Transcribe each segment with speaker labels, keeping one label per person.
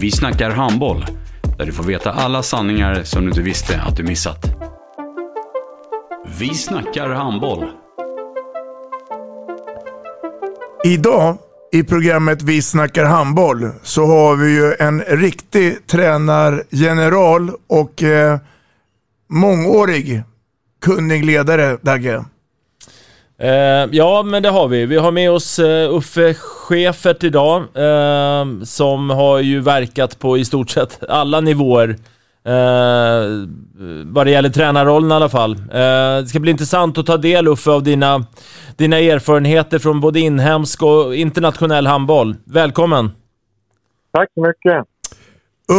Speaker 1: Vi snackar handboll, där du får veta alla sanningar som du inte visste att du missat. Vi snackar handboll.
Speaker 2: Idag i programmet Vi snackar handboll så har vi ju en riktig tränargeneral och eh, mångårig kunnig ledare, Dagge.
Speaker 3: Eh, ja, men det har vi. Vi har med oss eh, Uffe Schäfert idag, eh, som har ju verkat på i stort sett alla nivåer. Eh, vad det gäller tränarrollen i alla fall. Eh, det ska bli intressant att ta del, Uffe, av dina, dina erfarenheter från både inhemsk och internationell handboll. Välkommen!
Speaker 4: Tack så mycket!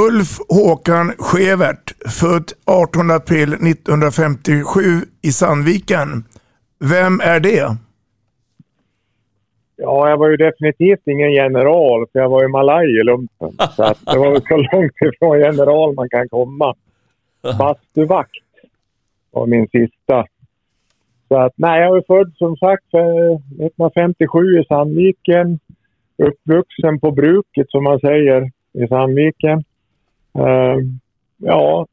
Speaker 2: Ulf Håkan Schevert, född 18 april 1957 i Sandviken. Vem är det?
Speaker 4: Ja, jag var ju definitivt ingen general, för jag var ju malaj i lumpen. Så att det var väl så långt ifrån general man kan komma. Bastuvakt var min sista. Så att, nej, jag är född som sagt 1957 i Sandviken. Uppvuxen på bruket, som man säger, i Sandviken. Uh, ja,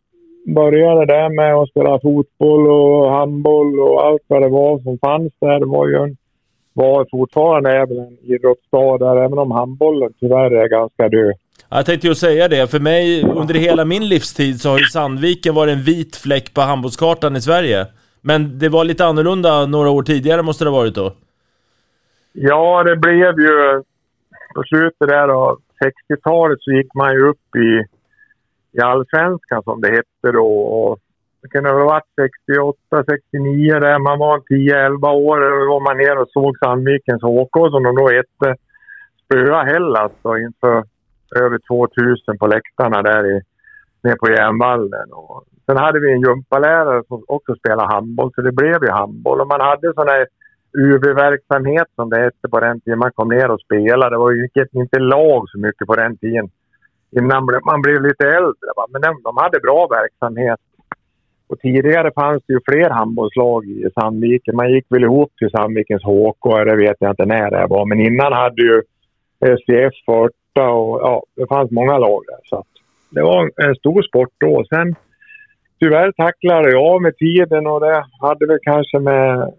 Speaker 4: började där med att spela fotboll och handboll och allt vad det var som fanns där. Det var ju en, var fortfarande även en idrottsstad där, även om handbollen tyvärr är ganska död.
Speaker 3: Jag tänkte ju säga det, för mig under hela min livstid så har ju Sandviken varit en vit fläck på handbollskartan i Sverige. Men det var lite annorlunda några år tidigare måste det ha varit då?
Speaker 4: Ja, det blev ju... På slutet där av 60-talet så gick man ju upp i i allsvenskan som det hette då. Och det kunde ha varit 68, 69 där. Man var 10-11 år. Då var man ner och såg Sandvikens HK som de då hette spöa Hellas då alltså, inför över 2000 på läktarna där i, nere på Järnvallen. Och sen hade vi en gympalärare som också spelade handboll, så det blev ju handboll. Och man hade sån här UV-verksamhet som det hette på den tiden. Man kom ner och spelade. Det var ju inte lag så mycket på den tiden innan man blev lite äldre. Va? Men de, de hade bra verksamhet. Och tidigare fanns det ju fler handbollslag i Sandviken. Man gick väl ihop till Sandvikens HK, det vet jag inte när det var. Men innan hade ju SCF Förta och ja, det fanns många lag där. Så det var en stor sport då. Sen tyvärr tacklade jag med tiden och det hade väl kanske med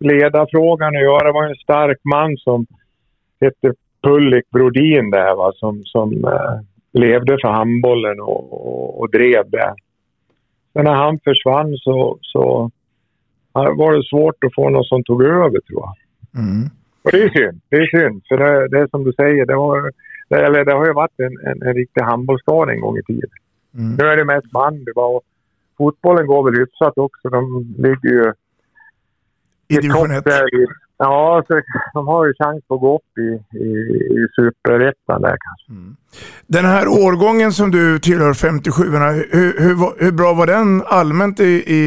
Speaker 4: ledarfrågan att göra. Det var en stark man som hette Pullik Brodin där va, som, som eh, levde för handbollen och, och, och, drev det. Men när han försvann så, så var det svårt att få någon som tog över tror jag. Mm. Och det är synd. Det är synd. För det, det är som du säger, det har, det, eller det har ju varit en, en, en riktig handbollsstad en gång i tiden. Mm. Nu är det mest bandy bara. Fotbollen går väl hyfsat också. De ligger ju
Speaker 2: i division 1.
Speaker 4: Ja, så de har ju chans att gå upp i, i, i superettan där kanske. Mm.
Speaker 2: Den här årgången som du tillhör, 57 hur, hur, hur bra var den allmänt i, i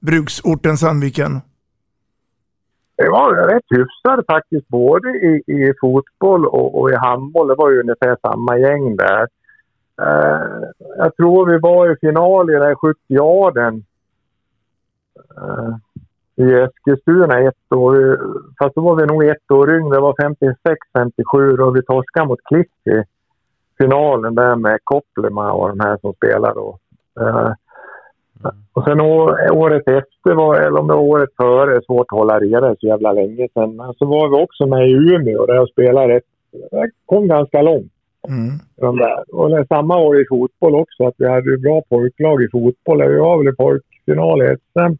Speaker 2: bruksorten Sandviken?
Speaker 4: Det var rätt hyfsad faktiskt, både i, i fotboll och, och, i handboll. Det var ju ungefär samma gäng där. Uh, jag tror vi var i final i den här 70 uh, i Eskilstuna ett år. Fast då var vi nog ett år yngre. Det var 56-57 och vi torskade mot Klick i finalen där med Kopplema och de här som spelade då. Uh, och sen året efter, var, eller om det var året före, svårt att hålla reda så jävla länge sedan. Men så var vi också med i Umeå där jag spelade jag kom ganska långt.
Speaker 2: Mm.
Speaker 4: De där. Och det samma år i fotboll också, att vi hade bra pojklag i fotboll. Vi var väl i pojkfinal i SM.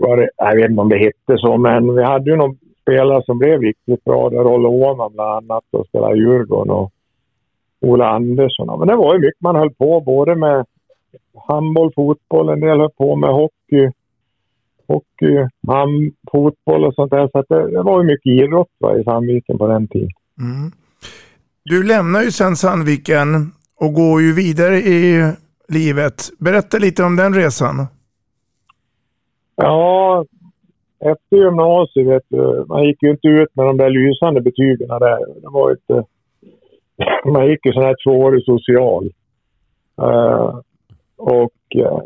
Speaker 4: Var det, jag vet inte om det hette så, men vi hade ju någon spelare som blev riktigt bra. Där Rolle Åhman bland annat och spelade i Djurgården och Ola Andersson. Men det var ju mycket man höll på, både med handboll, fotboll, en del höll på med hockey, hockey, hand, fotboll och sånt där. Så att det, det var ju mycket idrott va, i Sandviken på den tiden.
Speaker 2: Mm. Du lämnar ju sen Sandviken och går ju vidare i livet. Berätta lite om den resan.
Speaker 4: Ja, efter gymnasiet vet du, man gick ju inte ut med de där lysande betygen där. Det var inte... Man gick ju sån här tvåårig social. Uh, och uh,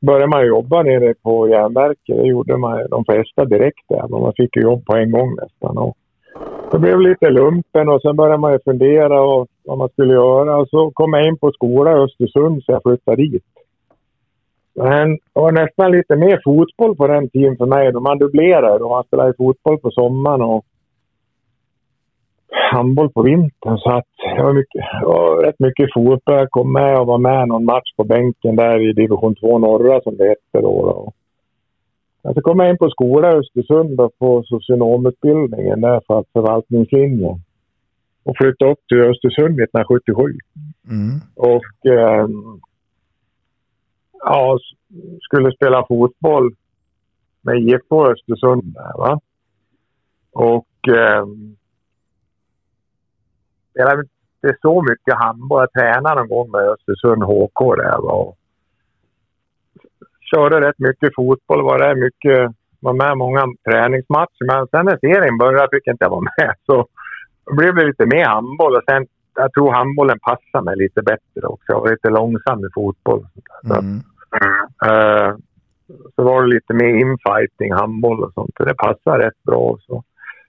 Speaker 4: började man jobba nere på järnverket, det gjorde man de flesta direkt där. Men man fick ju jobb på en gång nästan. Och det blev lite lumpen och sen började man ju fundera och vad man skulle göra. Och så kom jag in på skola i Östersund så jag flyttade dit. Men det var nästan lite mer fotboll på den tiden för mig. Man dubblerade och man spelade fotboll på sommaren och handboll på vintern. Så att det var, mycket, det var rätt mycket fotboll. Jag kom med och var med någon match på bänken där i division 2 norra som det hette då. då. så kom jag in på skola i Östersund och på socionomutbildningen där för förvaltningslinjen. Och flyttade upp till Östersund 1977.
Speaker 2: Mm.
Speaker 4: Och eh, ja, skulle spela fotboll med IFK Östersund där, va. Och eh, spelade inte så mycket handboll. Jag tränade någon gång med Östersund HK där va. Körde rätt mycket fotboll, var där mycket, var med många träningsmatcher. Men sen när serien började fick jag inte vara med. Så då blev det lite mer handboll och sen jag tror handbollen passar mig lite bättre också. Jag var lite långsam i fotboll. Så,
Speaker 2: Mm.
Speaker 4: Uh, så var det lite mer infighting, handboll och sånt. Det passar rätt bra. Så.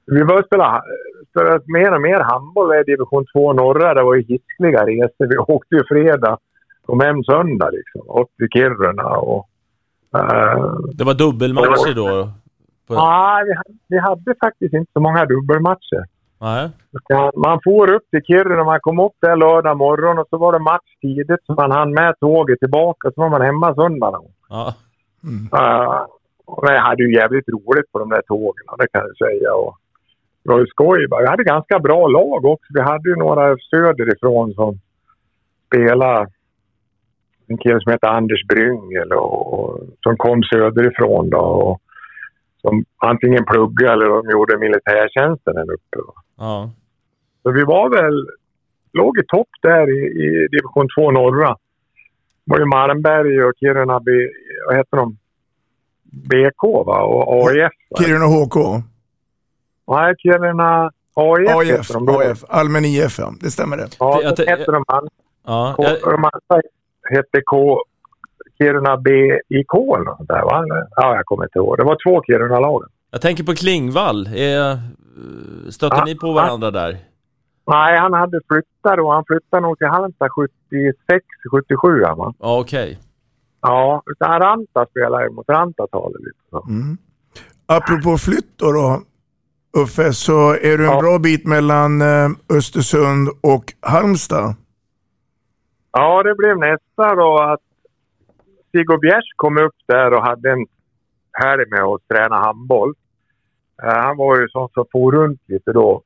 Speaker 4: Vi började spela, spela mer och mer handboll i division 2 norra. Det var ju hiskliga resor. Vi åkte ju fredag, kom hem söndag liksom. Upp till Kiruna och... Uh,
Speaker 3: Det var dubbelmatcher då? På...
Speaker 4: Nej, vi, vi hade faktiskt inte så många dubbelmatcher.
Speaker 3: Nej.
Speaker 4: Man for upp till Kiruna, man kom upp där lördag morgon och så var det match tidigt så man hann med tåget tillbaka så var man hemma söndagen.
Speaker 3: Ja.
Speaker 4: Uh, och jag hade ju jävligt roligt på de där tågen, det kan jag säga. Och det var ju skoj. Vi hade ganska bra lag också. Vi hade ju några söderifrån som spelade. En kille som heter Anders Bryngel och, och, som kom söderifrån då. Och, som antingen pluggade eller de gjorde militärtjänsten där uppe. va.
Speaker 3: Ja.
Speaker 4: Så vi var väl, låg i topp där i, i division 2 norra. Det var ju Malmberg och Kiruna, B, vad heter de? BK va? Och AIF. va?
Speaker 2: Kiruna HK.
Speaker 4: Nej, Kiruna AIF,
Speaker 2: AIF,
Speaker 4: heter de då.
Speaker 2: AIF, Allmän IF, ja. Det stämmer det.
Speaker 4: Ja,
Speaker 3: te-
Speaker 4: hette de andra.
Speaker 3: Ja,
Speaker 4: K-
Speaker 3: jag,
Speaker 4: De andra hette K, Kiruna BIK eller något där va? Ja, jag kommer inte ihåg. Det var två Kiruna-lag.
Speaker 3: Jag tänker på Klingvall. Är, stötte
Speaker 4: Ja,
Speaker 3: ni på varandra där?
Speaker 4: Nej, han hade flyttat då. Han flyttade nog till Halmstad 76, 77 va?
Speaker 3: Ja, okej.
Speaker 4: Ja, utan Ranta spelade ju mot Rantatalet lite. Så.
Speaker 2: Mm. Apropå flytt då, då Uffe, så är du en
Speaker 4: Ja.
Speaker 2: bra bit mellan eh, Östersund och Halmstad.
Speaker 4: Ja, det blev nästa då att Sigurd Bjärs kom upp där och hade en helg med att träna handboll. Eh, han var ju sån som for runt lite då.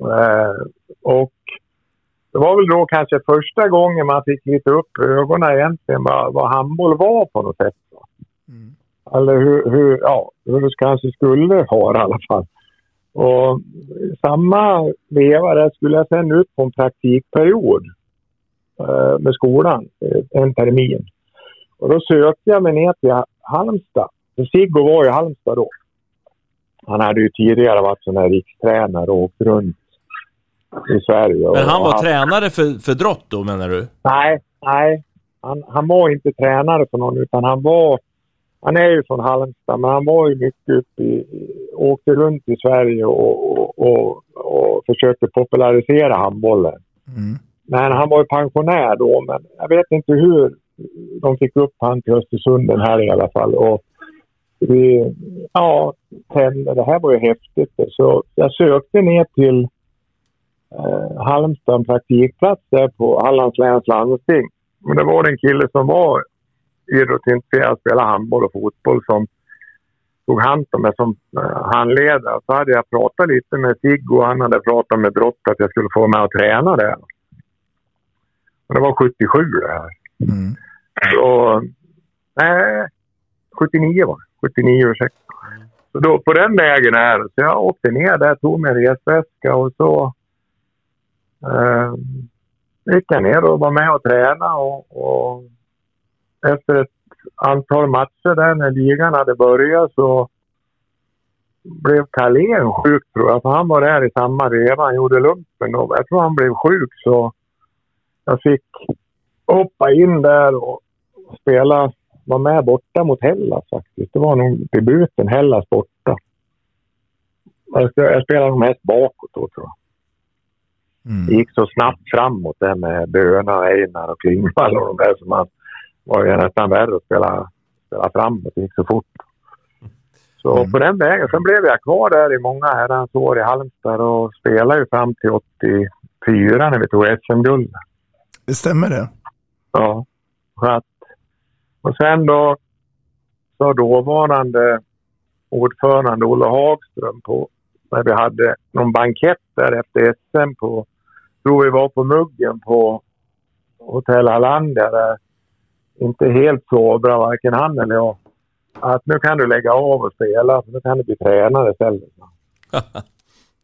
Speaker 4: Eh, och det var väl då kanske första gången man fick lite upp ögonen egentligen vad, vad handboll var på något sätt.
Speaker 2: Mm.
Speaker 4: Eller hur, hur, ja, hur det kanske skulle vara i alla fall. Och samma veva där skulle jag sen ut på en praktikperiod eh, med skolan, eh, en termin. Och då sökte jag mig ner till Ha- Halmstad. För Siggo var i Halmstad då. Han hade ju tidigare varit sån här rikstränare och åkt runt i Sverige.
Speaker 3: Men han var
Speaker 4: haft-
Speaker 3: tränare för, för drott då, menar du?
Speaker 4: Nej, nej. Han, han var inte tränare för någon utan han var... Han är ju från Halmstad men han var ju mycket uppe i... Åkte runt i Sverige och, och, och, och försökte popularisera handbollen.
Speaker 2: Mm.
Speaker 4: Men han var ju pensionär då men jag vet inte hur de fick upp han till Östersund den här i alla fall. Och vi, ja, tände. Det här var ju häftigt. Så jag sökte ner till eh, Halmstad en praktikplats där på Hallands läns landsting. Men det var en kille som var idrottsintresserad, spelade handboll och fotboll som tog hand om mig som eh, handledare. Så hade jag pratat lite med Sigge och han hade pratat med Brott att jag skulle få med och träna där. Och det var 77 det här.
Speaker 2: Mm.
Speaker 4: Så, nej, 79 var det. 79, ursäkta. Så då, på den vägen är det. Så jag åkte ner där, tog min resväska och så eh, gick jag ner och var med och tränade. Och, och efter ett antal matcher där när ligan hade börjat så blev Carlén sjuk tror jag. För han var där i samma reva. Han gjorde lumpen och jag tror han blev sjuk så jag fick hoppa in där och spela, var med borta mot Hellas faktiskt. Det var nog debuten, Hellas borta. Jag, spelade nog mest bakåt då tror jag. Det gick så snabbt framåt det med Böna, Einar och Klingvall och de där som man var ju nästan värre att spela, spela framåt. Det gick så fort. Så på den vägen. Sen blev jag kvar där i många herrans år i Halmstad och spelade ju fram till 84 när vi tog SM-guld.
Speaker 2: Det stämmer det.
Speaker 4: Ja. Så att, och sen då sa dåvarande ordförande Olle Hagström på när vi hade någon bankett där efter SM på, tror vi var på Muggen på Hotell Hallandia där inte helt sobra, varken han eller jag. Att nu kan du lägga av och spela, nu kan du bli tränare istället.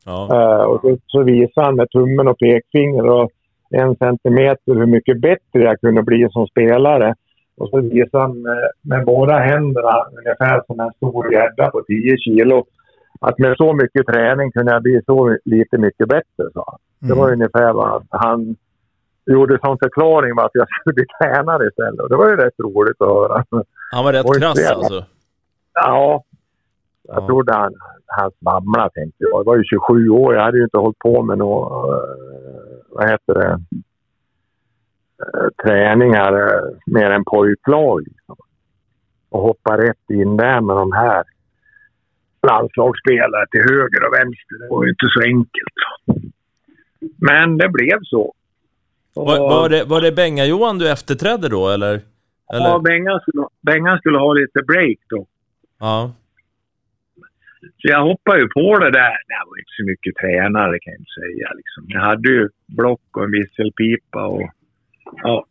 Speaker 3: Ja.
Speaker 4: Eh, och så, så visade han med tummen och pekfinger och en centimeter hur mycket bättre jag kunde bli som spelare. Och så visade han med, med båda händerna, ungefär som en stor gädda på 10 kilo, att med så mycket träning kunde jag bli så lite mycket bättre, sa han. Det var ungefär vad han gjorde som förklaring varför jag skulle bli tränare istället. Och det var ju rätt roligt att höra.
Speaker 3: Han var rätt krass alltså.
Speaker 4: Ja. Jag trodde han, han svamlade tänkte jag. Jag var ju 27 år. Jag hade ju inte hållit på med några, eh, vad heter det, träningar eh, mer än pojklag. Liksom. Och hoppa rätt in där med de här landslagsspelare till höger och vänster. Det var ju inte så enkelt. Men det blev så.
Speaker 3: Var, var det, var det Benga-Johan du efterträdde då eller? eller?
Speaker 4: Ja, Bengan skulle, Bengan skulle ha lite break då.
Speaker 3: Ja.
Speaker 4: Så jag hoppade ju på det där. Det var inte så mycket tränare kan jag inte säga. Liksom. Jag hade ju block och en visselpipa och ja.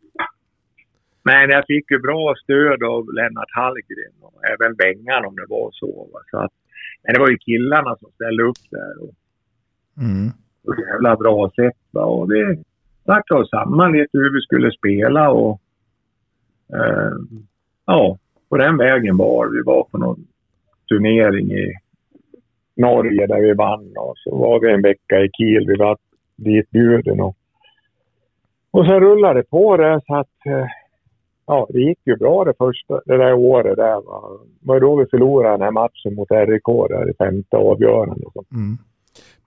Speaker 4: Men jag fick ju bra stöd av Lennart Hallgren och även Bengan om det var så. Va? så att, men det var ju killarna som ställde upp där. Och,
Speaker 2: Mm.
Speaker 4: på ett jävla bra sätt. Va? Och vi snackade oss samman lite hur vi skulle spela och eh, ja, på den vägen var vi. var på någon turnering i Norge där vi vann och så var vi en vecka i Kiel. Vi var ditbjuden och, och sen rullade det på det så att eh, ja, det gick ju bra det första, det där året där. Va? Det var då vi förlorade den här matchen mot RIK där i femte avgörande. Så.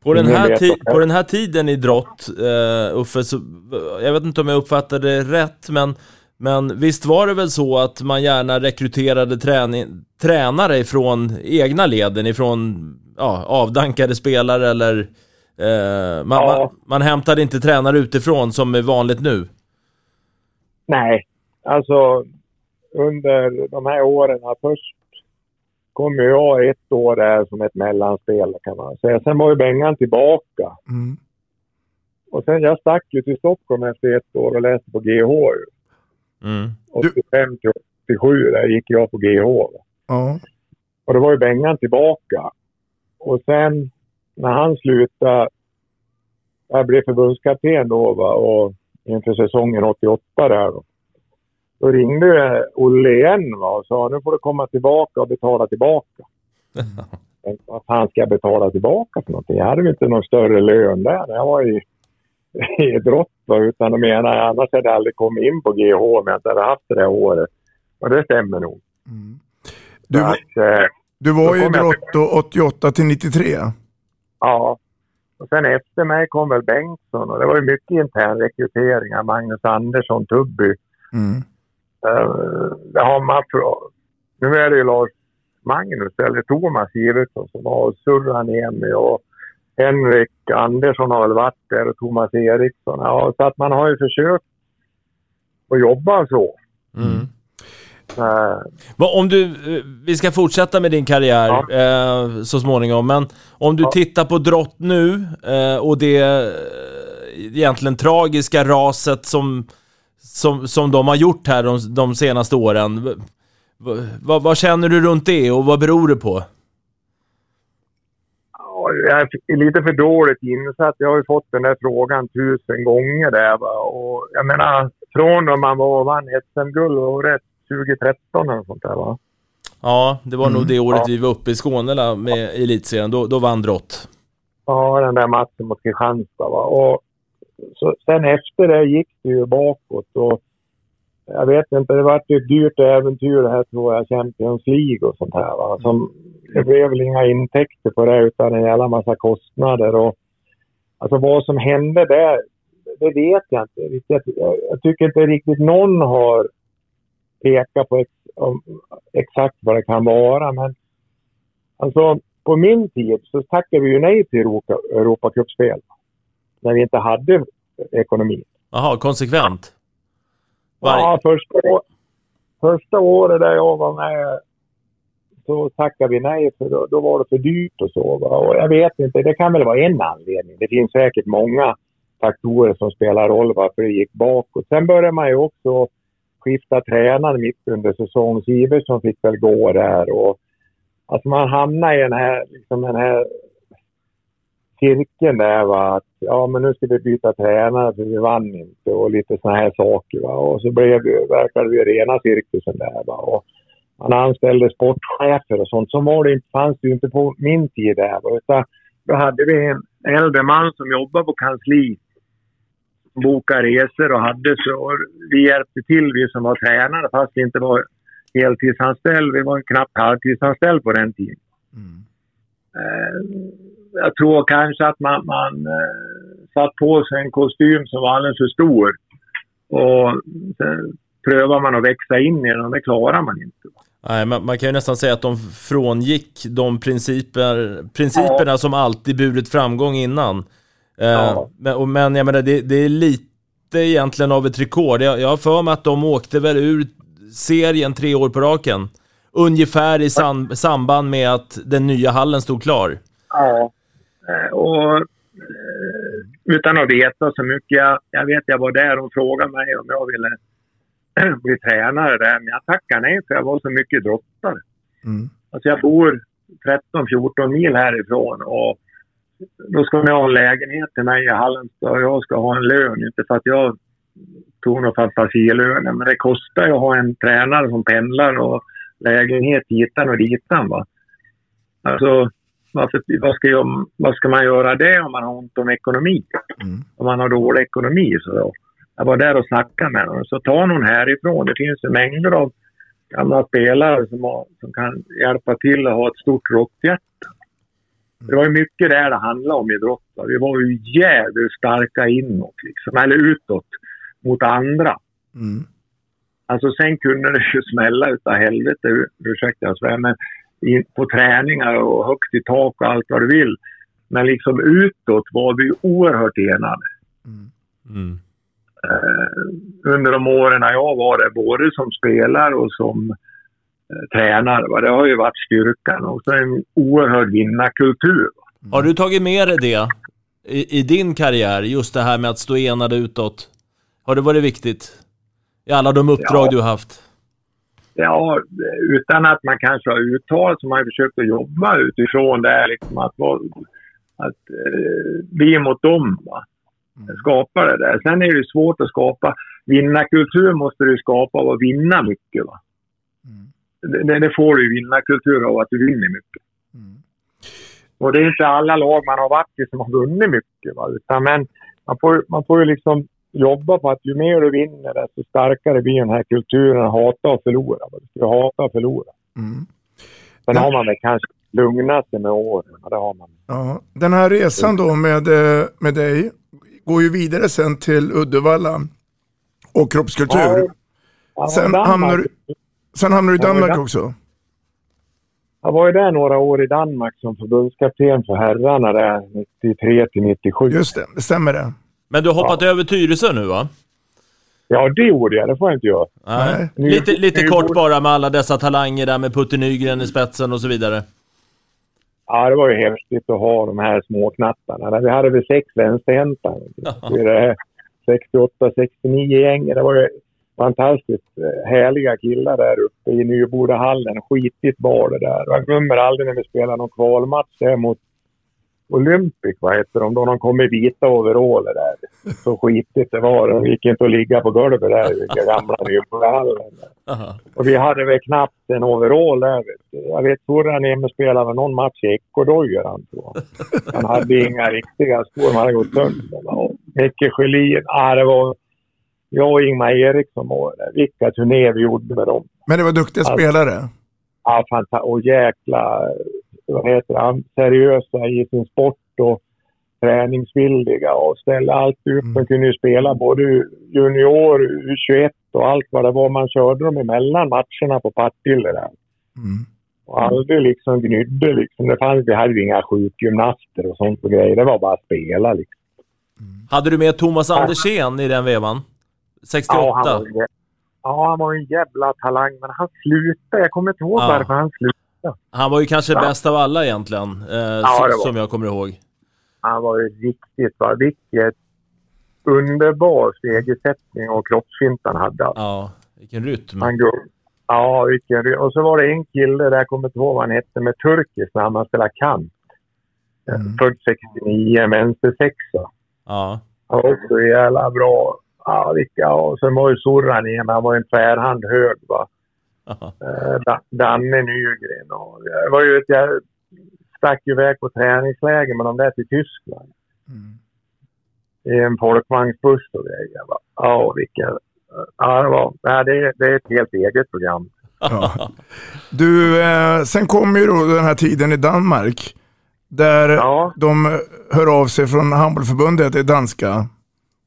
Speaker 3: På den, här ti- på den här tiden i drott, uh, Uffe, så, jag vet inte om jag uppfattade det rätt, men, men visst var det väl så att man gärna rekryterade träning, tränare ifrån egna leden, ifrån ja, avdankade spelare eller eh, man,
Speaker 4: Ja.
Speaker 3: man, man hämtade inte tränare utifrån som är vanligt nu?
Speaker 4: Nej, alltså under de här åren. Först kom jag ett år där som ett mellanspel kan man säga. Sen var ju Bengan tillbaka.
Speaker 2: Mm.
Speaker 4: Och sen jag stack ju till Stockholm efter ett år och läste på GH.
Speaker 3: Mm.
Speaker 4: 85 till 87 där gick jag på GH.
Speaker 2: Ja.
Speaker 4: Och då var ju Bengan tillbaka. Och sen när han slutade, jag blev förbundskapten då va, och inför säsongen 88 där då. Då ringde Olle igen va, och sa nu får du komma tillbaka och betala tillbaka. Vad fan ska jag betala tillbaka för någonting? Jag hade inte någon större lön där. Jag var i, i drott va, utan de menar annars hade jag aldrig kommit in på GH om jag inte hade haft det där året. Och det stämmer nog.
Speaker 2: Du,
Speaker 4: Så att, eh,
Speaker 2: du var i
Speaker 4: kom jag
Speaker 2: drott då 88 till 93.
Speaker 4: Ja. Och sen efter mig kom väl Bengtsson och det var ju mycket intern rekryteringar. Magnus Andersson, Tubby.
Speaker 2: Mm.
Speaker 4: Uh, det har man Nu är det ju Lars Magnus, eller Thomas Givertsson som var och Surra Niemi och Henrik Andersson har väl varit där och Thomas Eriksson. Ja, så att man har ju försökt att jobba så.
Speaker 3: Mm. Om du, eh, vi ska fortsätta med din karriär eh, så småningom, men om du tittar på drott nu eh, och det egentligen tragiska raset som, som, som de har gjort här de, de senaste åren. Vad, vad känner du runt det och vad beror det på?
Speaker 4: Ja, Jag är lite för dåligt insatt. Jag har ju fått den där frågan tusen gånger där va. Och jag menar, från när man var och vann SM-guld och rätt 2013 eller sånt där va.
Speaker 3: Ja, det var nog det året
Speaker 4: Ja.
Speaker 3: vi var uppe i Skåne med elitserien, då, då vann drott.
Speaker 4: Ja, den där matchen mot Kristianstad va. Och så, sen efter det gick det ju bakåt och jag vet inte, det var ett dyrt äventyr det här tror jag, Champions League och sånt här va. Som, det blev väl inga intäkter på det utan en jävla massa kostnader och alltså vad som hände där, det vet jag inte riktigt. Jag, jag tycker inte riktigt någon har pekat på ex, om, exakt vad det kan vara men alltså på min tid så tackade vi ju nej till Europa, Europacupspel när vi inte hade ekonomi.
Speaker 3: Jaha, konsekvent.
Speaker 4: Ja, första, första året där jag var med så tackade vi nej för då, då var det för dyrt och så. Va? Och jag vet inte, det kan väl vara en anledning. Det finns säkert många faktorer som spelar roll varför det gick bakåt. Sen började man ju också skifta tränare mitt under säsong. Siversson fick väl gå där och alltså man hamnar i den här, liksom den här cirkeln där va. Att, ja men nu ska vi byta tränare för vi vann inte och lite sådana här saker va. Och så blev verkade det rena cirkusen där va. Och man anställde sportchefer och sånt. Så var det inte, fanns det ju inte på min tid där va. Utan då hade vi en äldre man som jobbade på kansliet boka resor och hade så. Vi hjälpte till, vi som var tränare, fast vi inte var heltidsanställd. Vi var knappt halvtidsanställd på den tiden. Eh, jag tror kanske att man, man eh, satt på sig en kostym som var alldeles för stor. Och sen prövar man att växa in i den och det klarar man inte.
Speaker 3: Nej, man, man kan ju nästan säga att de frångick de principer, principerna som alltid burit framgång innan. Eh,
Speaker 4: Ja.
Speaker 3: men, och, men jag menar, det, det är lite egentligen av ett rekord. Jag, jag har för mig att de åkte väl ur serien tre år på raken. Ungefär i sam, samband med att den nya hallen stod klar.
Speaker 4: Ja. Eh, Och eh, utan att veta så mycket. Jag, jag vet jag var där och frågade mig om jag ville bli tränare där. Men jag tackade nej för jag var så mycket drottare. Alltså jag bor 13-14 mil härifrån och då ska ni ha en lägenhet till mig i Halmstad och jag ska ha en lön. Inte för att jag tog några fantasilöner men det kostar ju att ha en tränare som pendlar och lägenhet hitan och ditan. Va? Alltså, varför, vad, ska jag, vad ska man göra det om man har ont om ekonomi? Om man har dålig ekonomi. Så då. Jag var där och snackade med honom. Så ta någon härifrån. Det finns ju mängder av gamla spelare som, har, som kan hjälpa till att ha ett stort rockhjärta. Det var ju mycket där det handlade om idrott. va. Vi var ju jävligt starka inåt, liksom, eller utåt, mot andra. Alltså sen kunde det ju smälla utav helvete, ur- ursäkta jag svär, men i, på träningar och högt i tak och allt vad du vill. Men liksom utåt var vi ju oerhört enade. Eh, under de åren jag var där, både som spelare och som eh, tränare. Va? Det har ju varit styrkan och så en oerhörd vinnarkultur. Va?
Speaker 3: Har du tagit med dig det i, i din karriär? Just det här med att stå enade utåt. Har det varit viktigt? I alla de uppdrag
Speaker 4: Ja.
Speaker 3: du har haft?
Speaker 4: Ja, utan att man kanske har uttalat har man ju försökt att jobba utifrån det. här, Liksom att att eh, vi mot dem. Va? Skapa det där. Sen är det svårt att skapa. Vinnarkultur måste du skapa att vinna mycket. Va? Det, det, det får du ju vinnarkultur av att du vinner mycket. Och det är inte alla lag man har varit i som har vunnit mycket. Va? Utan, men man får, man får ju liksom jobba på att ju mer du vinner desto starkare blir den här kulturen att hata och förlora. Va? Du ska hata och förlora. Sen har man väl kanske lugnat sig med åren. Ja, Det har man.
Speaker 2: Ja, den här resan då med, eh, med dig går ju vidare sen till Uddevalla och kroppskultur.
Speaker 4: Ja,
Speaker 2: sen,
Speaker 4: Danmark.
Speaker 2: hamnar, du- sen hamnar du i
Speaker 4: Ja,
Speaker 2: Danmark
Speaker 4: Dan-
Speaker 2: också.
Speaker 4: Jag var ju där några år i Danmark som förbundskapten för herrarna där 93 till 97.
Speaker 2: Just det, det stämmer det.
Speaker 3: Men du har hoppat över Tyresö nu va?
Speaker 4: Ja, det gjorde jag. Det får jag inte göra.
Speaker 3: Nej.
Speaker 4: Nu-
Speaker 3: Lite, lite
Speaker 4: nu
Speaker 3: kort bara med alla dessa talanger där med Putte Nygren i spetsen och så vidare.
Speaker 4: Ja, det var ju häftigt att ha de här småknattarna. Vi hade väl sex vänsterhäntar. I det här 68-69-gänget. Det var ju fantastiskt eh, härliga killar där uppe i Nybodahallen. Skitigt var det där. Jag glömmer aldrig när vi spelade någon kvalmatch där mot Olympic, vad heter de? Då de kom i vita overaller där. Så skitigt det var. De gick inte att ligga på golvet där i gamla Nybodahallen. Och vi hade väl knappt en overall där. Jag vet Torra Nemme spelade någon match i ekodojor han tror. Han hade inga riktiga skor, de hade gått sönder. Micke Sjölin, ah, det var jag och Ingmar Eriksson var där. Vilka turnéer vi gjorde med dem.
Speaker 2: Men det var duktiga
Speaker 4: Alltså-
Speaker 2: spelare.
Speaker 4: Ja, fantastiskt. Och jäkla, vad heter han, seriösa i sin sport och träningsvilliga och ställa allt upp. De kunde ju spela både junior, U21 och allt vad det var. Man körde dem emellan matcherna på Partille där. Och aldrig liksom gnydde liksom. Det fanns, vi hade ju inga sjukgymnaster och sånt och grejer. Det var bara att spela liksom.
Speaker 3: Hade du med Thomas Andersén i den vevan? 68?
Speaker 4: Ja, han var, ju- ja, han var en jävla talang. Men han slutade. Jag kommer inte ihåg
Speaker 3: Ja.
Speaker 4: varför han slutade.
Speaker 3: Han var ju kanske
Speaker 4: Ja.
Speaker 3: bäst av alla egentligen, eh,
Speaker 4: det
Speaker 3: som, jag kommer ihåg.
Speaker 4: Han var ju riktigt bra. Vilket underbar stegersättning och kroppsfint han hade.
Speaker 3: Ja, vilken rytm.
Speaker 4: Han går, ja, vilken ry- Och så var det en kille där, jag kommer inte ihåg vad han hette, med turkisk namn. Han spelade kant. Född 69, vänstersexa.
Speaker 3: Ja.
Speaker 4: Han var också jävla bra. Ja, vilka, och sen var ju Sorran igen. Han var en tvärhand hög. Va? Eh, Da- Danne Nygren. Och det var ju ett, jag stack iväg på träningsläger med de där till Tyskland. I en folkvagnsbuss och grejer. va. Ja, vilken... Ja, det, var, nej, det, är- det är ett helt eget program.
Speaker 2: Ja. Du, eh, sen kommer ju då den här tiden i Danmark. Där de eh, hör av sig från handbollförbundet, det danska.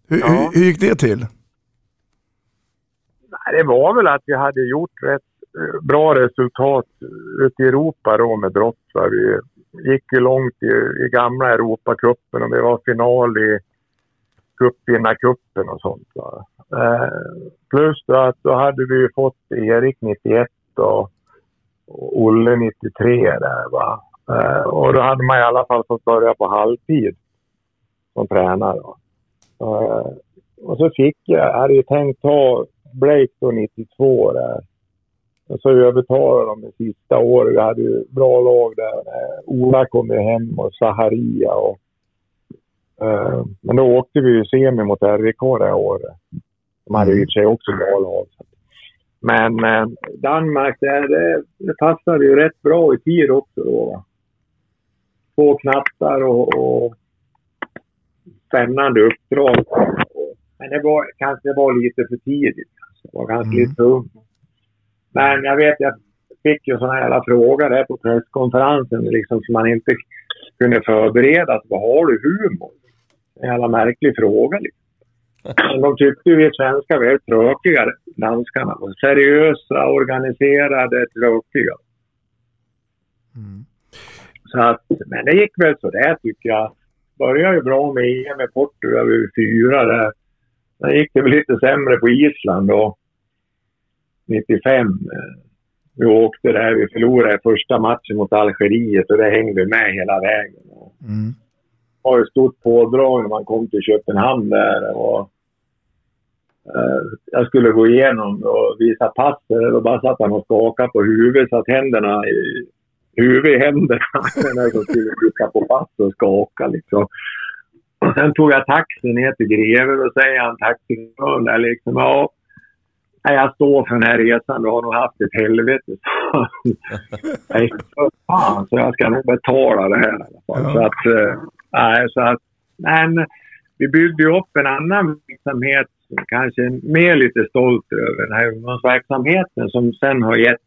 Speaker 2: Hur,
Speaker 4: Ja.
Speaker 2: hur, hur gick det till?
Speaker 4: Det var väl att vi hade gjort rätt eh, bra resultat ute i Europa då med brott. Va? Vi gick ju långt i, i gamla Europacupen och vi var final i cupvinnarcupen och sånt. Va? Eh, plus då att då hade vi fått Erik 91 och, och Olle 93 där. Va? Eh, och då hade man i alla fall fått börja på halvtid som tränare. Va? Eh, och så fick jag, jag hade ju tänkt ta Blake då 92 där. Och så övertalade de det sista året. Vi hade ju bra lag där. Eh, Ola kom ju hem och Saharia och... Uh, men då åkte vi ju semi mot RIK det här året. De hade ju i och för sig också bra lag. Men eh, Danmark, det, det, det passade ju rätt bra i tid också då. Två knattar och, och spännande uppdrag. Men det var kanske det var lite för tidigt. Det var ganska lite för ung. Men jag vet, jag fick ju såna här jävla frågor där på presskonferensen liksom som man inte kunde förbereda. Vad har du humor? En jävla märklig fråga liksom. Men de tyckte ju vi svenskar var tråkiga, danskarna. Seriösa, organiserade, tråkiga. Så att, men det gick väl sådär tycker jag. Började ju bra med EM i Portugal vid fyra där. Sen gick det väl lite sämre på Island då. 95. eh, Vi åkte där, vi förlorade första matchen mot Algeriet och det hängde med hela vägen.
Speaker 2: Mm.
Speaker 4: Det var ett stort pådrag när man kom till Köpenhamn där. Och, eh, jag skulle gå igenom och visa passet och bara satt han och skakade på huvudet så att händerna i huvudet i händerna när jag skulle trycka på pass och skaka liksom. Och sen tog jag taxi ner till Greve och säger han taxichauffören där liksom ja, jag står för den här resan. Du har nog haft ett helvete. Nej, för fan, så jag ska nog betala det här i alla fall. Så att, eh, nej, så att, men vi byggde ju upp en annan verksamhet kanske mer lite stolt över. Den här ungdomsverksamheten som sen har gett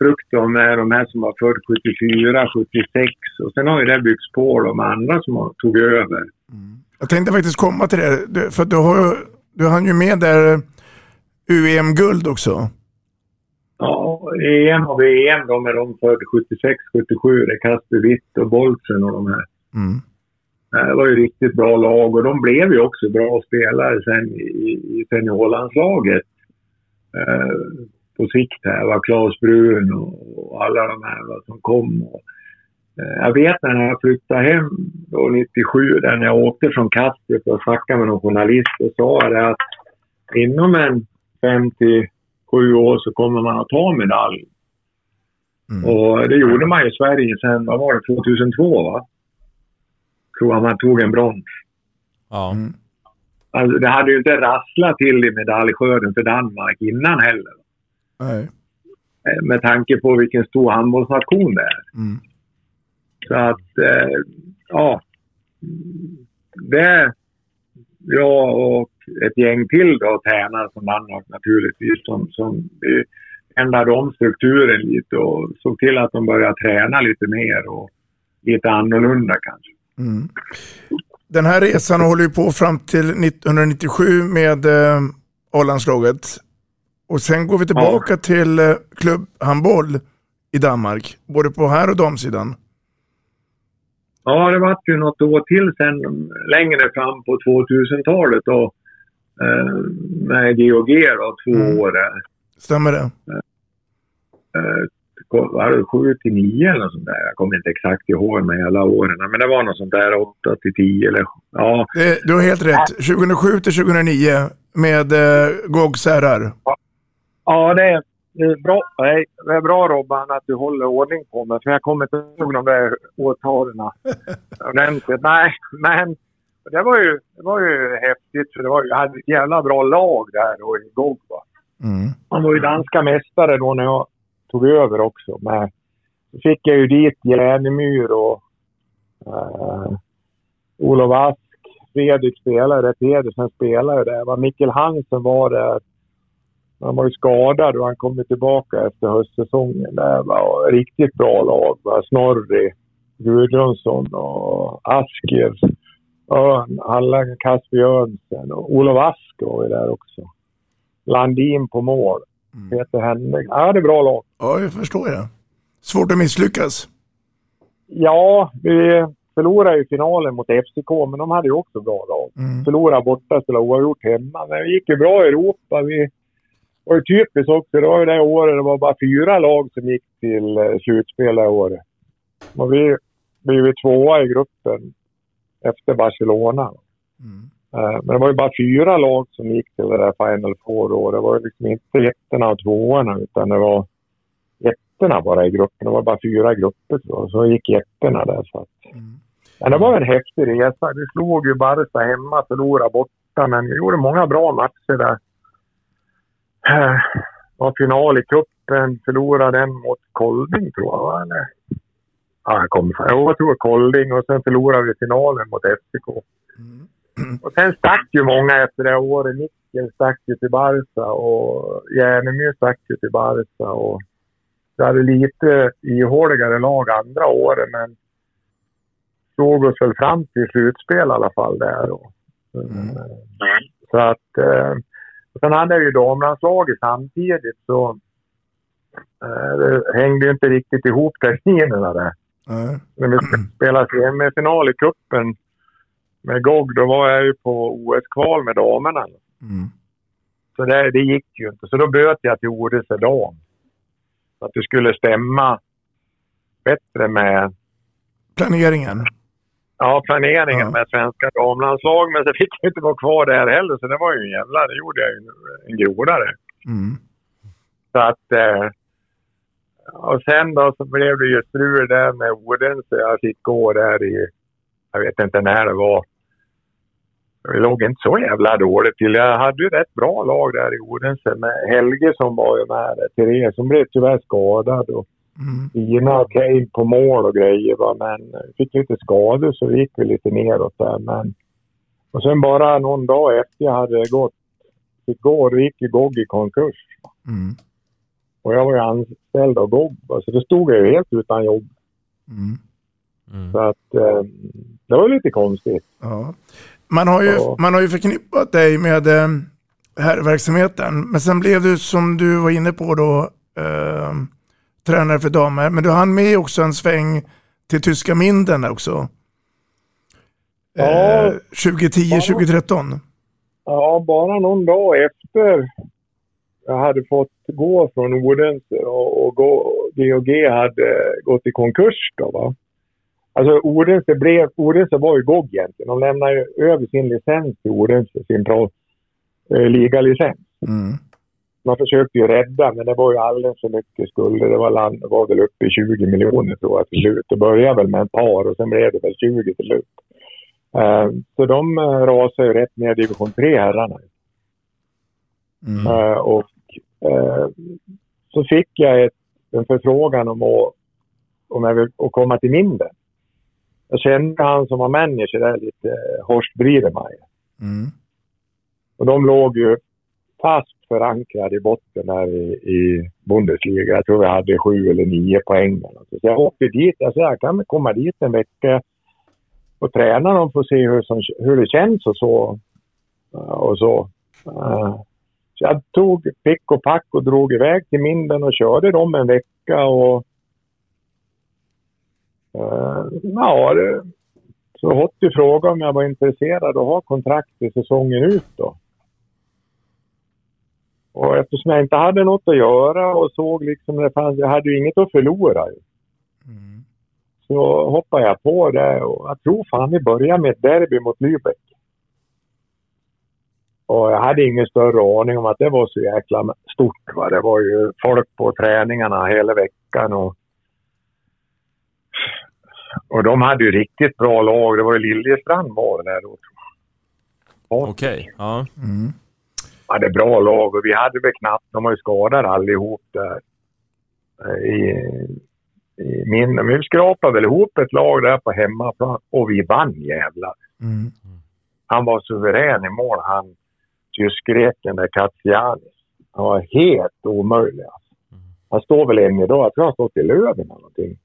Speaker 4: frukt om är de här som var född 74, 76 och sen har ju det byggts på de andra som tog över.
Speaker 2: Jag tänkte faktiskt komma till det, för du, har, ju- du hann ju med där UEM-guld också.
Speaker 4: Ja, EM har vi EM då med de född 76, 77. Det är Kasper Witt och Bolsen och de här.
Speaker 2: Mm.
Speaker 4: Det var ju riktigt bra lag och de blev ju också bra spelare sen i, i seniorlandslaget. På sikt här var Claes Brun och, alla de här va, som kom. Och, eh, jag vet när jag flyttade hem då 97, där när jag åkte från Kastrup och snackade med någon journalist och sa det att inom en 57 år så kommer man att ta medalj. Och det gjorde man i Sverige sen, vad var det, 2002 va? Tror jag man tog en brons.
Speaker 3: Ja.
Speaker 4: Alltså, det hade ju inte rasslat till i medaljskörden för Danmark innan heller.
Speaker 2: Nej.
Speaker 4: Eh, Med tanke på vilken stor handbollsnation det är.
Speaker 2: Mm.
Speaker 4: Så att, eh, ja. Det är jag och ett gäng till då tränare från Danmark naturligtvis som, som ändrade om strukturen lite och såg till att de började träna lite mer och lite annorlunda kanske.
Speaker 2: Mm. Den här resan håller ju på fram till 1997 med eh, A-landslaget. Och sen går vi tillbaka till eh, klubbhandboll i Danmark, både på här och damsidan.
Speaker 4: Ja, det var ju något år till sen längre fram på 2000-talet då. Eh, med GOG då, två år där.
Speaker 2: Stämmer det?
Speaker 4: Eh, var det 7 till 9 eller något sånt där? Jag kommer inte exakt ihåg med alla åren. Men det var något sånt där 8 till 10 eller ja.
Speaker 2: Det, du har helt rätt. 2007 till 2009 med eh, GOGs herrar.
Speaker 4: Ja, det är, det är bra. Nej, det är bra Robban att du håller ordning på mig. För jag kommer inte ihåg de där årtalen ordentligt. Nej, men det var ju, det var ju häftigt. För det var, jag hade ett jävla bra lag där då i GOG.
Speaker 2: Mm.
Speaker 4: Han var ju danska mästare då när jag tog över också. Men så fick jag ju dit Järnemyr och uh, Olof Ask. Fredrik spelade, Pedersen spelade där. Mikkel Hansen var där. Han var ju skadad och han kom ju tillbaka efter höstsäsongen. Där, va? Och riktigt bra lag. Va? Snorri, Gudrundsson och Asker. Örn, alla Kasper Jönsen och Olof Ask var ju där också. Landin på mål. Peter Henrik. Ja, det är bra lag.
Speaker 2: Ja, jag förstår det. Svårt att misslyckas.
Speaker 4: Ja, vi förlorade ju finalen mot FCK, men de hade ju också bra lag.
Speaker 2: Mm.
Speaker 4: Förlorade borta, spelade oavgjort hemma. Men det gick ju bra i Europa. Vi var ju typiskt också. Det var ju det året det var bara fyra lag som gick till eh, slutspel det året. Och vi blev ju tvåa i gruppen efter Barcelona. Eh, Men det var ju bara fyra lag som gick till det där Final Four då. Det var ju liksom inte ettorna och tvåorna utan det var ettorna bara i gruppen. Det var bara fyra grupper så, så gick ettorna där. Så att. Men det var en häftig resa. Vi slog ju Barca hemma, förlorade borta, men vi gjorde många bra matcher där. Eh, var final i cupen, förlorade den mot Kolding tror jag, eller? Ja, jag kommer. Jo, jag tror Kolding och sen förlorade vi finalen mot FCK. Och sen stack ju många efter det året. Nickel stack ju till Barca och Järnemyr stack ju till Barca. Och vi hade lite ihåligare lag andra året men såg oss väl fram till slutspel i alla fall där. då. Så att... Eh, och sen hade jag ju damlandslaget samtidigt så eh, hängde ju inte riktigt ihop terminerna där.
Speaker 2: Nej.
Speaker 4: När vi spelade semifinal i cupen med GOG, då var jag ju på OS-kval med damerna.
Speaker 2: Mm.
Speaker 4: Så det, det gick ju inte. Så då böt jag till Odense dam. Att det skulle stämma bättre med
Speaker 2: Planeringen.
Speaker 4: Ja, planeringen med svenska damlandslag. Men så fick jag inte vara kvar där heller. Så det var ju en jävla... Det gjorde jag ju en grodare.
Speaker 2: Mm.
Speaker 4: Så att... Eh, och sen då så blev det ju strul där med Odense. Jag fick gå där i... Jag vet inte när det var. Det låg inte så jävla dåligt till. Jag hade ju rätt bra lag där i Odense med Helge som var ju med där. Therese som blev tyvärr skadad och Ina och Kane på mål och grejer va. Men fick lite skador så gick vi lite neråt där. Men... Och sen bara någon dag efter jag hade gått, fick gå, då gick ju GOG i konkurs.
Speaker 2: Mm.
Speaker 4: Och jag var ju anställd av GOG va, så då stod jag ju helt utan jobb.
Speaker 2: Mm.
Speaker 4: Så att eh, det var lite konstigt.
Speaker 2: Ja. Man, har ju,
Speaker 4: Ja.
Speaker 2: man har ju förknippat dig med eh, här verksamheten. Men sen blev du, som du var inne på då, eh, tränare för damer. Men du hann med också en sväng till tyska Minden också.
Speaker 4: Ja.
Speaker 2: Eh, 2010-2013.
Speaker 4: Ja, bara någon dag efter jag hade fått gå från Odense och, och gå, GOG hade gått i konkurs då va. Alltså Odense, blev, Odense var ju GOG egentligen. De lämnade över sin licens till Odense, sin pro, eh, ligalicens.
Speaker 2: Mm.
Speaker 4: Man försökte ju rädda, men det var ju alldeles för mycket skulder. Det var, land, var väl uppe i 20 miljoner tror jag till slut. Det började väl med ett par och sen blev det väl 20 till slut. Eh, så de uh, rasade ju rätt ner i division 3 herrarna.
Speaker 2: Mm.
Speaker 4: Eh, och så fick jag ett, en förfrågan om att, om jag vill att komma till Minden. Jag kände han som var manager där lite, uh, Horst Bridemeyer.
Speaker 2: Mm.
Speaker 4: Och de låg ju fast Förankrad i botten där i, i Bundesliga. Jag tror vi hade sju eller nio poäng. Så jag åkte dit. Jag sa jag kan komma dit en vecka och träna dem för att se hur, som, hur det känns och så. Och så. Eh, så jag tog pick och pack och drog iväg till Minden och körde dem en vecka och eh, ja, det, så Hotti frågade om jag var intresserad av att ha kontrakt i säsongen ut då. Och eftersom jag inte hade något att göra och såg liksom det fanns, jag hade ju inget att förlora ju. Så hoppade jag på det och jag tror fan vi började med ett derby mot Lübeck. Och jag hade ingen större aning om att det var så jäkla stort. Va? Det var ju folk på träningarna hela veckan och och de hade ju riktigt bra lag. Det var ju Liljestrand var det där då.
Speaker 3: Okej, ja.
Speaker 2: Mm.
Speaker 4: Hade bra lag och vi hade väl knappt, de var ju skadade allihop där. eh, I, i min, men vi skrapade väl ihop ett lag där på hemmaplan och vi vann jävlar.
Speaker 2: Mm.
Speaker 4: Han var suverän i mål han tysk-greken där Katsianis. Han var helt omöjlig alltså. Han står väl än idag, jag tror han stått i Löven eller någonting.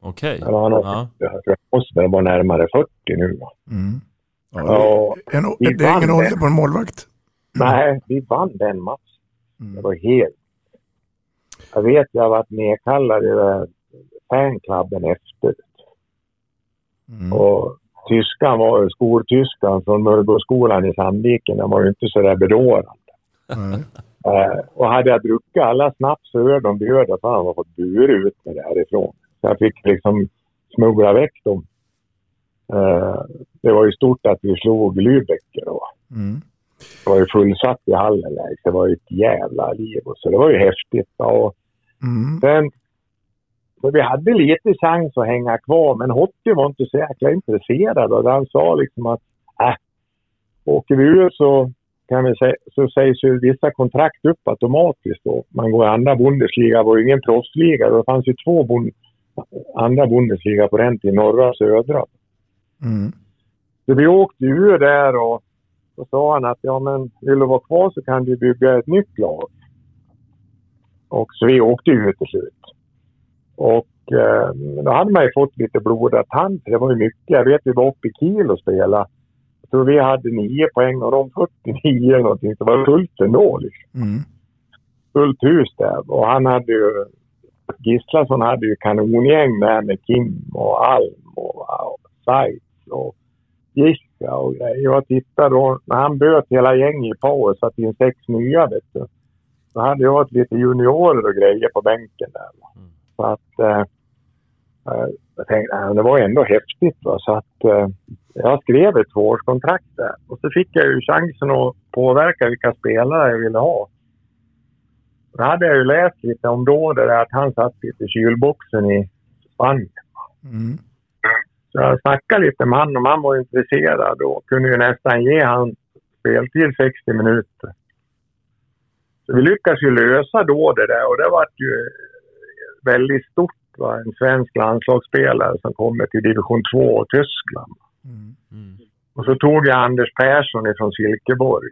Speaker 3: Okej.
Speaker 4: Eller han har,
Speaker 3: Ja.
Speaker 4: jag tror närmare 40 nu.
Speaker 2: Mm. Ja,
Speaker 4: Ja,
Speaker 2: en,
Speaker 4: vi
Speaker 2: det är ingen ålder
Speaker 4: det.
Speaker 2: på en målvakt.
Speaker 4: Nej, vi vann den matchen.
Speaker 2: Mm.
Speaker 4: Det var helt... Jag vet, jag varit nedkallad i fanklubben efter.
Speaker 2: Mm.
Speaker 4: Och tyskan var ju, skoltyskan från Mörgåskolan i Sandviken, den var ju inte så där bedårande.
Speaker 2: Nej.
Speaker 4: Eh, och hade jag druckit alla snaps så hörde de döda så hade de fått bura ut mig därifrån. Så jag fick liksom smuggla väck dem. Eh, det var ju stort att vi slog Lübeck då.
Speaker 2: Mm.
Speaker 4: Det var ju fullsatt i hallen Det var ju ett jävla liv. Så det var ju häftigt. Och
Speaker 2: Mm.
Speaker 4: sen, så vi hade lite chans att hänga kvar, men Hockey var inte så jäkla intresserad. Och han sa liksom att äh, åker vi ur så, kan vi säga, så sägs ju vissa kontrakt upp automatiskt. Då. Man går i andra Bundesliga, det var ju ingen proffsliga. Det fanns ju två bund, andra Bundesliga på den tiden, norra och södra.
Speaker 2: Mm.
Speaker 4: Så vi åkte ur där och så sa han att ja men vill du vara kvar så kan du bygga ett nytt lag. Och så vi åkte ut till slut. Och eh, då hade man ju fått lite blodad tand. Det var ju mycket. Jag vet vi var uppe i Kiel och spela. Jag tror vi hade nio poäng och de 49 eller någonting. Så det var fullt ändå liksom.
Speaker 2: Mm.
Speaker 4: Fullt hus där. Och han hade ju... Gislason hade ju kanongäng där med Kim och Alm och, och Seitz och Giska och grejer. Jag tittade då, när han böt hela gänget i och satte in sex nya vet du. Då hade jag ett lite juniorer och grejer på bänken där. va. Så att eh, eh, jag tänkte, äh, det var ändå häftigt va. Så att eh, jag skrev ett tvåårskontrakt där. Och så fick jag ju chansen att påverka vilka spelare jag ville ha. Då hade jag ju läst lite om då det där att han satt lite i kylboxen i Spanien.
Speaker 2: Mm.
Speaker 4: Så jag snackade lite med honom, han var intresserad och kunde ju nästan ge han speltid 60 minuter. Så vi lyckades ju lösa då det där och det var ju väldigt stort. Va? En svensk landslagsspelare som kommer till division 2 och Tyskland.
Speaker 2: Mm.
Speaker 4: Och så tog jag Anders Persson ifrån Silkeborg,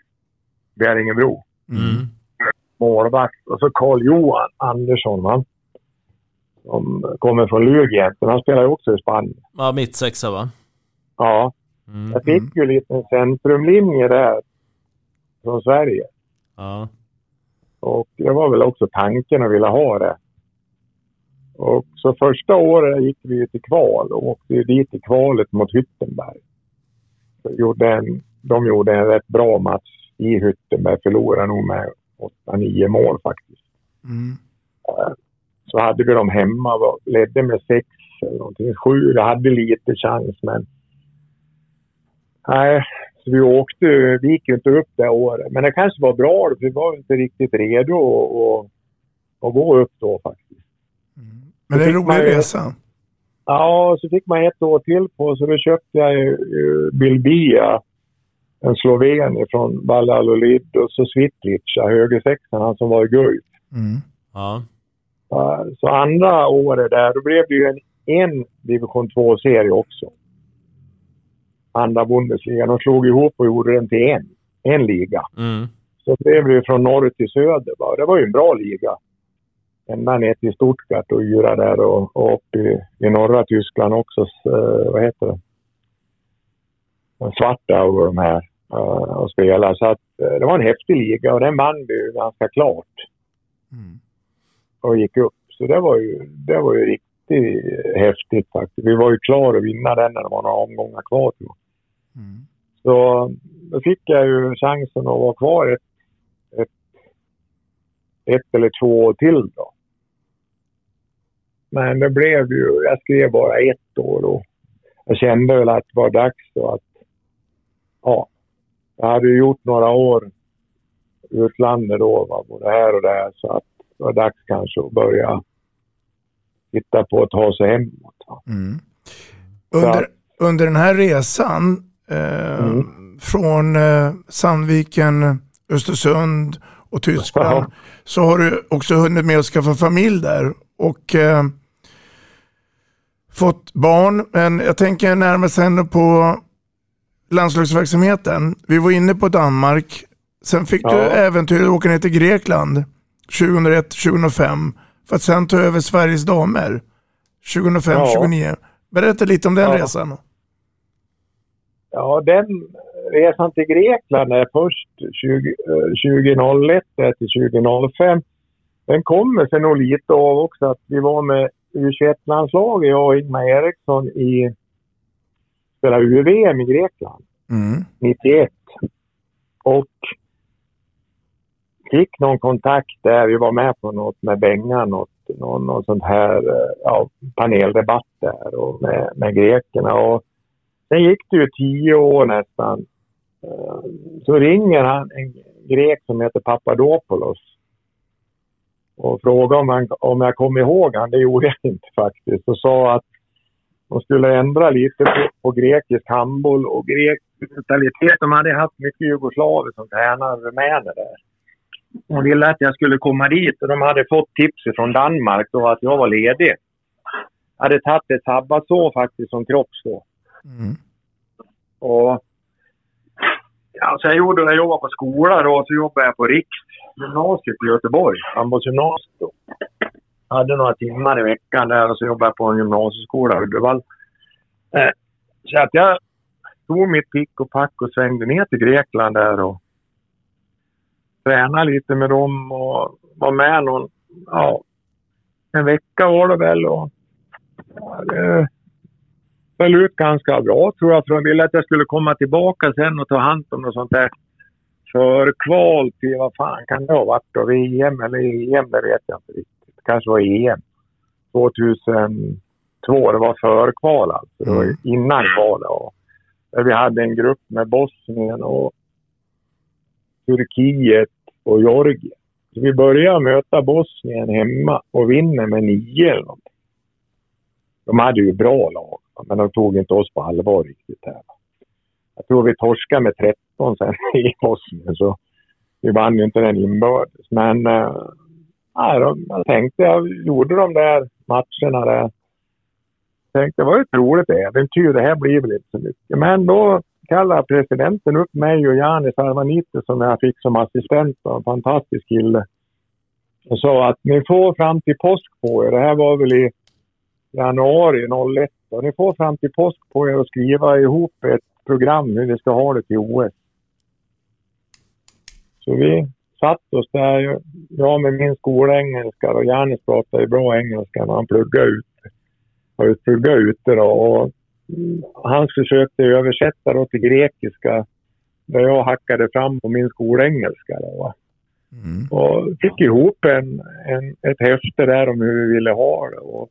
Speaker 4: Bäringebro,
Speaker 3: Mm.
Speaker 4: målvakt. Och så Karl-Johan Andersson, va? Som kommer från Lugi han spelar ju också i Spanien.
Speaker 3: Ja, mitt sexa va?
Speaker 4: Ja,
Speaker 3: Mm.
Speaker 4: jag fick ju lite en centrumlinje där från Sverige.
Speaker 3: Ja.
Speaker 4: Och det var väl också tanken att vilja ha det. Och så första året gick vi till kval och åkte dit i kvalet mot Hyttenberg. Gjorde en, de gjorde en rätt bra match i Hyttenberg, förlorade nog med 8-9 mål faktiskt.
Speaker 2: Mm.
Speaker 4: Så hade vi dem hemma, var- ledde med sex eller någonting, sju. Vi hade lite chans men... Nej, så vi åkte, vi gick ju inte upp det året. Men det kanske var bra för vi var inte riktigt redo att, gå upp då faktiskt.
Speaker 2: Men det är en
Speaker 4: fick
Speaker 2: rolig
Speaker 4: man
Speaker 2: resa.
Speaker 4: Ja, så fick man ett år till på så då köpte jag ju Bilbia, en sloven från Valladolid och så Svitlica, högersexan, han som var i Guif.
Speaker 2: Mm.
Speaker 3: Ja.
Speaker 4: Ja, Så andra året där, då blev det ju en, en division 2-serie också. Andra Bundesliga. De slog ihop och gjorde den till en, en liga.
Speaker 3: Mm.
Speaker 4: Så det blev ju från norr till söder. Va? Det var ju en bra liga. Ända ner till Stuttgart och Yra där och, och upp i, i norra Tyskland också. s- eh, vad heter det? De Svarta och de här uh, och spela. Så att eh, det var en häftig liga och den vann vi ju ganska klart. Och gick upp. Så det var ju, det var ju riktigt häftigt faktiskt. Vi var ju klara att vinna den när det var några omgångar kvar. jag. Så då fick jag ju chansen att vara kvar ett, ett, ett eller två år till då. Men det blev ju, jag skrev bara ett år och jag kände väl att det var dags då att, ja, jag hade ju gjort några år utlandet då, va, både här och där, så att det var dags kanske att börja titta på att ta sig hemåt.
Speaker 2: Mm. Under, under den här resan eh,
Speaker 4: Mm.
Speaker 2: från eh, Sandviken, Östersund och Tyskland
Speaker 4: Ja.
Speaker 2: så har du också hunnit med att skaffa familj där och eh, fått barn. Men jag tänker närmast ändå på landslagsverksamheten. Vi var inne på Danmark. Sen fick du
Speaker 4: Ja.
Speaker 2: äventyret att åka ner till Grekland 2001-2005 för att sen ta över Sveriges damer 2005-2009. Berätta lite om den
Speaker 4: Ja.
Speaker 2: resan.
Speaker 4: Ja, den resan till Grekland är först 20, eh, 2001 där till 2005. Den kommer sig nog lite av också att vi var med U21-landslaget, jag och Ingmar Eriksson, i spelade UVM i Grekland
Speaker 2: Mm.
Speaker 4: 91. Och fick någon kontakt där. Vi var med på något med Bengan, något, någon, någon sån här eh, ja, paneldebatt där och med, med grekerna. Och sen gick det ju tio år nästan. Eh, så ringer han en grek som heter Papadopoulos och frågade om, han, om jag kom ihåg han. Det gjorde jag inte faktiskt. Och sa att de skulle ändra lite på, på grekisk handboll och grekisk mentalitet. De hade haft mycket jugoslaver som tränade rumäner där. Hon ville att jag skulle komma dit och de hade fått tips från Danmark då att jag var ledig. Jag hade tagit ett sabbatsår faktiskt som kropps då. Och ja, så jag gjorde jag jobbade på skola då och så jobbade jag på Riksgymnasiet i Göteborg, handbollsgymnasiet då. Jag hade några timmar i veckan där och så jobbade jag på en gymnasieskola i Uddevalla. Eh, så att jag tog mitt pick och pack och svängde ner till Grekland där och tränade lite med dem och var med någon, ja, en vecka var det väl och ja, det föll ut ganska bra tror jag. För de ville att jag skulle komma tillbaka sen och ta hand om något sånt där förkval till, vad fan kan det ha varit då? VM eller EM, det vet jag inte riktigt. Det kanske var EM. 2002, det var förkval alltså. Det var ju innan kvalet. och vi hade en grupp med Bosnien och Turkiet och Georgien. Så vi började möta Bosnien hemma och vinner med 9 eller någonting. De hade ju bra lag, men de tog inte oss på allvar riktigt här. Jag tror vi torskade med 13 sen i Bosnien, så vi vann ju inte den inbördes. Men äh, de, jag tänkte, jag gjorde de där matcherna där. Jag tänkte, det var ett roligt äventyr, det här blir väl inte så mycket. Men då kallade presidenten upp mig och Janis Arvanite som jag fick som assistent, en fantastisk kille. Och sa att ni får fram till påsk på er, det här var väl i januari 01. Och ni får fram till påsk på er att skriva ihop ett program hur ni ska ha det till OS. Så vi satt oss där, jag med min skolengelska och Janis pratade ju bra engelska när han pluggade ute. Har pluggat ute då och han försökte översätta då till grekiska där jag hackade fram på min skolengelska. Då?
Speaker 2: Mm.
Speaker 4: Och fick ihop en, en, ett häfte där om hur vi ville ha det. Och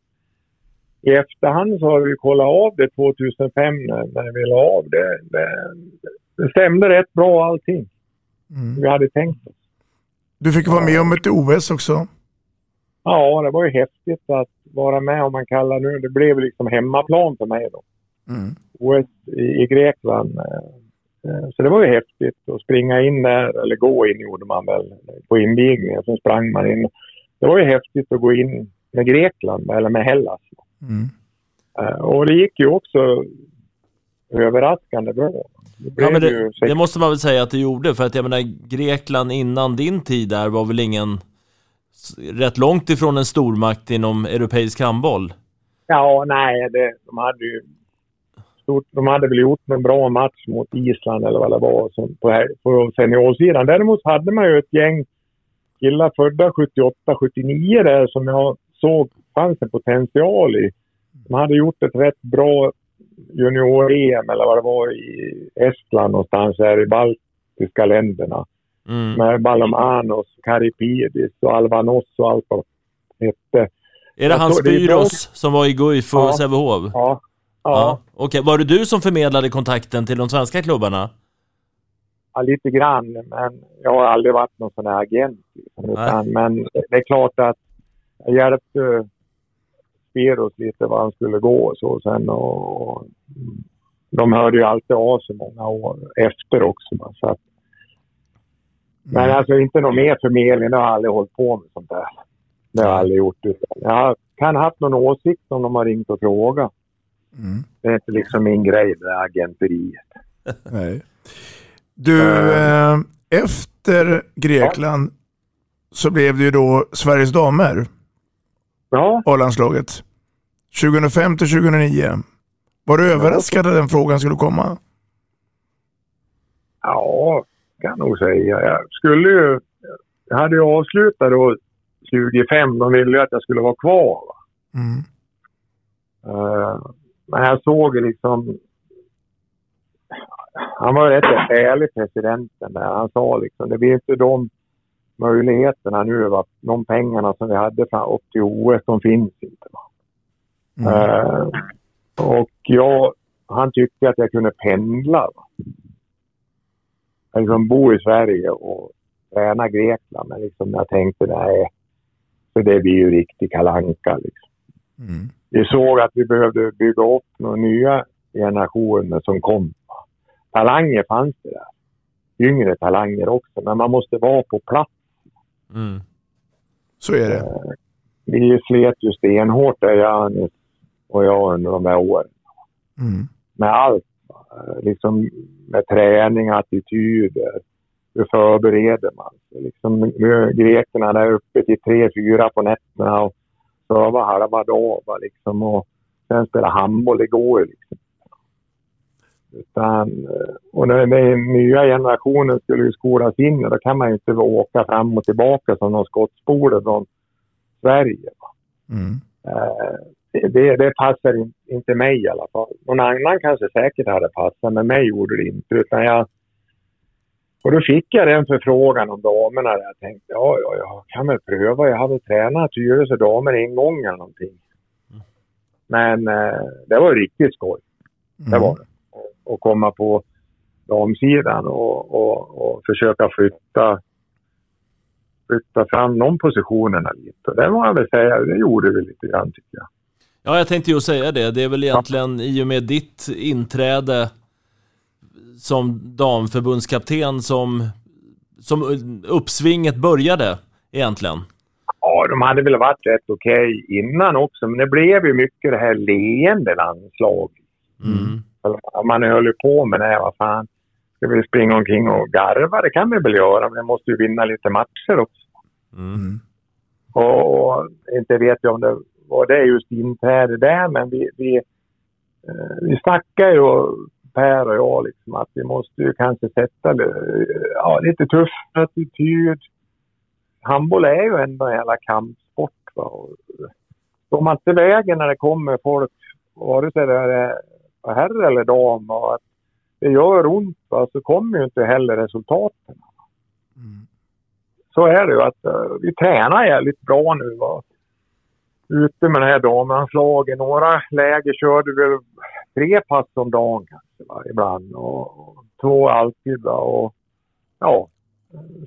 Speaker 4: I efterhand så har vi kollat av det 2005 när, när vi la av det. det. Det stämde rätt bra allting.
Speaker 2: Mm.
Speaker 4: Vi hade tänkt oss.
Speaker 2: Du fick vara med om ett OS också.
Speaker 4: Ja, det var ju häftigt att vara med om man kallar nu. Det blev liksom hemmaplan för mig då.
Speaker 2: Mm.
Speaker 4: OS i, i Grekland. eh, eh, Så det var ju häftigt att springa in där, eller gå in gjorde man väl på invigningen. Sen sprang man in. Det var ju häftigt att gå in med Grekland, eller med Hellas.
Speaker 2: Mm.
Speaker 4: Eh, Och det gick ju också överraskande bra. Det
Speaker 3: Ja, men det, det måste man väl säga att det gjorde, för att jag menar Grekland innan din tid där var väl ingen rätt långt ifrån en stormakt inom europeisk handboll.
Speaker 4: Ja, nej, det, de hade ju stort, de hade väl gjort en bra match mot Island eller vad det var som på, på seniorsidan. Däremot hade man ju ett gäng killar födda 78-79 där som jag såg fanns en potential i. De hade gjort ett rätt bra junior-EM eller vad det var i Estland någonstans här i baltiska länderna.
Speaker 3: Mm.
Speaker 4: Med Balomanos, Karipidis och Alvanos och allt vad hette.
Speaker 3: Är det
Speaker 4: Jag
Speaker 3: han
Speaker 4: tror- det är bra-
Speaker 3: Spyros som var i Guif och
Speaker 4: Ja.
Speaker 3: Sävehof?
Speaker 4: Ja.
Speaker 3: Ja. Okej, var det du som förmedlade kontakten till de svenska klubbarna?
Speaker 4: ja, lite grann. Men jag har aldrig varit någon sån här agent. Utan, men det är klart att jag hjälpte Spiros lite var han skulle gå och så sen. Och, de hörde ju alltid av sig många år efter också. Så att, men alltså inte någon mer förmedling. Det har jag aldrig hållit på med sånt där. Det har jag aldrig gjort. Utan jag kan ha haft någon åsikt om de har ringt och frågat.
Speaker 2: Mm.
Speaker 4: Det är inte liksom min grej det där agenteriet.
Speaker 2: Nej. Du, eh, efter Grekland så blev det ju då Sveriges damer.
Speaker 4: Ja.
Speaker 2: A-landslaget. 2005 till 2009. Var du överraskad att den frågan skulle komma?
Speaker 4: Ja, kan jag nog säga. Jag skulle ju... Jag hade ju avslutat då 25. De ville ju att jag skulle vara kvar. Va?
Speaker 2: Mm.
Speaker 4: Eh, men jag såg liksom... Han var rätt ärlig presidenten där. Han sa liksom, det blir inte de möjligheterna nu. Va? De pengarna som vi hade fram upp till OS, de finns inte. Va? Eh, och jag, han tyckte att jag kunde pendla. Va? Jag liksom bo i Sverige och träna Grekland. Men liksom jag tänkte nej, för det blir ju riktig kalanka liksom.
Speaker 2: Mm.
Speaker 4: Vi såg att vi behövde bygga upp några nya generationer som kom. Talanger fanns det där. Yngre talanger också, men man måste vara på plats.
Speaker 3: Mm.
Speaker 2: Så är det.
Speaker 4: Eh, Vi slet ju stenhårt där, Janis och jag, under de där åren.
Speaker 2: Mm.
Speaker 4: med allt. va. Liksom med träning, attityder. Hur förbereder man sig? Liksom, grekerna där uppe till tre, fyra på nätterna och serva halva dagen. Liksom, och sen spela handboll, det går ju liksom. Utan, eh, och när den nya generationen skulle ju skolas in, då kan man ju inte åka fram och tillbaka som någon skottspole från Sverige.
Speaker 2: Mm.
Speaker 4: Eh, det, det passar in, inte mig i alla fall. Någon annan kanske säkert hade passat, men mig gjorde det inte. Utan jag, och då fick jag den förfrågan om damerna. Jag tänkte, ja, ja, jag kan väl pröva. Jag hade tränat Tyresö damer en gång eller någonting. Men eh, det var riktigt skoj. Det var det. Att komma på damsidan och, och, och försöka flytta, flytta fram de positionerna lite. Och det må jag väl säga, det gjorde vi lite grann tycker jag.
Speaker 3: Ja, jag tänkte ju säga det. Det är väl egentligen i och med ditt inträde som damförbundskapten som, som uppsvinget började egentligen.
Speaker 4: Ja, de hade väl varit rätt okej innan också, men det blev ju mycket det här leende landslag.
Speaker 3: Mm.
Speaker 4: Man höll ju på med det här, vad fan. Ska vi springa omkring och garva? Det kan vi väl göra, men vi måste ju vinna lite matcher också.
Speaker 3: Mm.
Speaker 4: Och, och inte vet jag om det var det just inträde där, men vi, vi, eh, vi snackar ju, Per och jag, liksom, att vi måste ju kanske sätta ja, lite tuff attityd. handboll är ju ändå en jävla kampsport. Va? Och, man inte vägen när det kommer folk, vare sig det är herre eller dam, och att det gör ont, va? så kommer ju inte heller resultaten. Så är det ju att uh, vi tränar jävligt bra nu. Va? Ute med det här damanslaget. Några läger körde vi tre pass om dagen? Ibland och, två alltid. Va? Och, ja.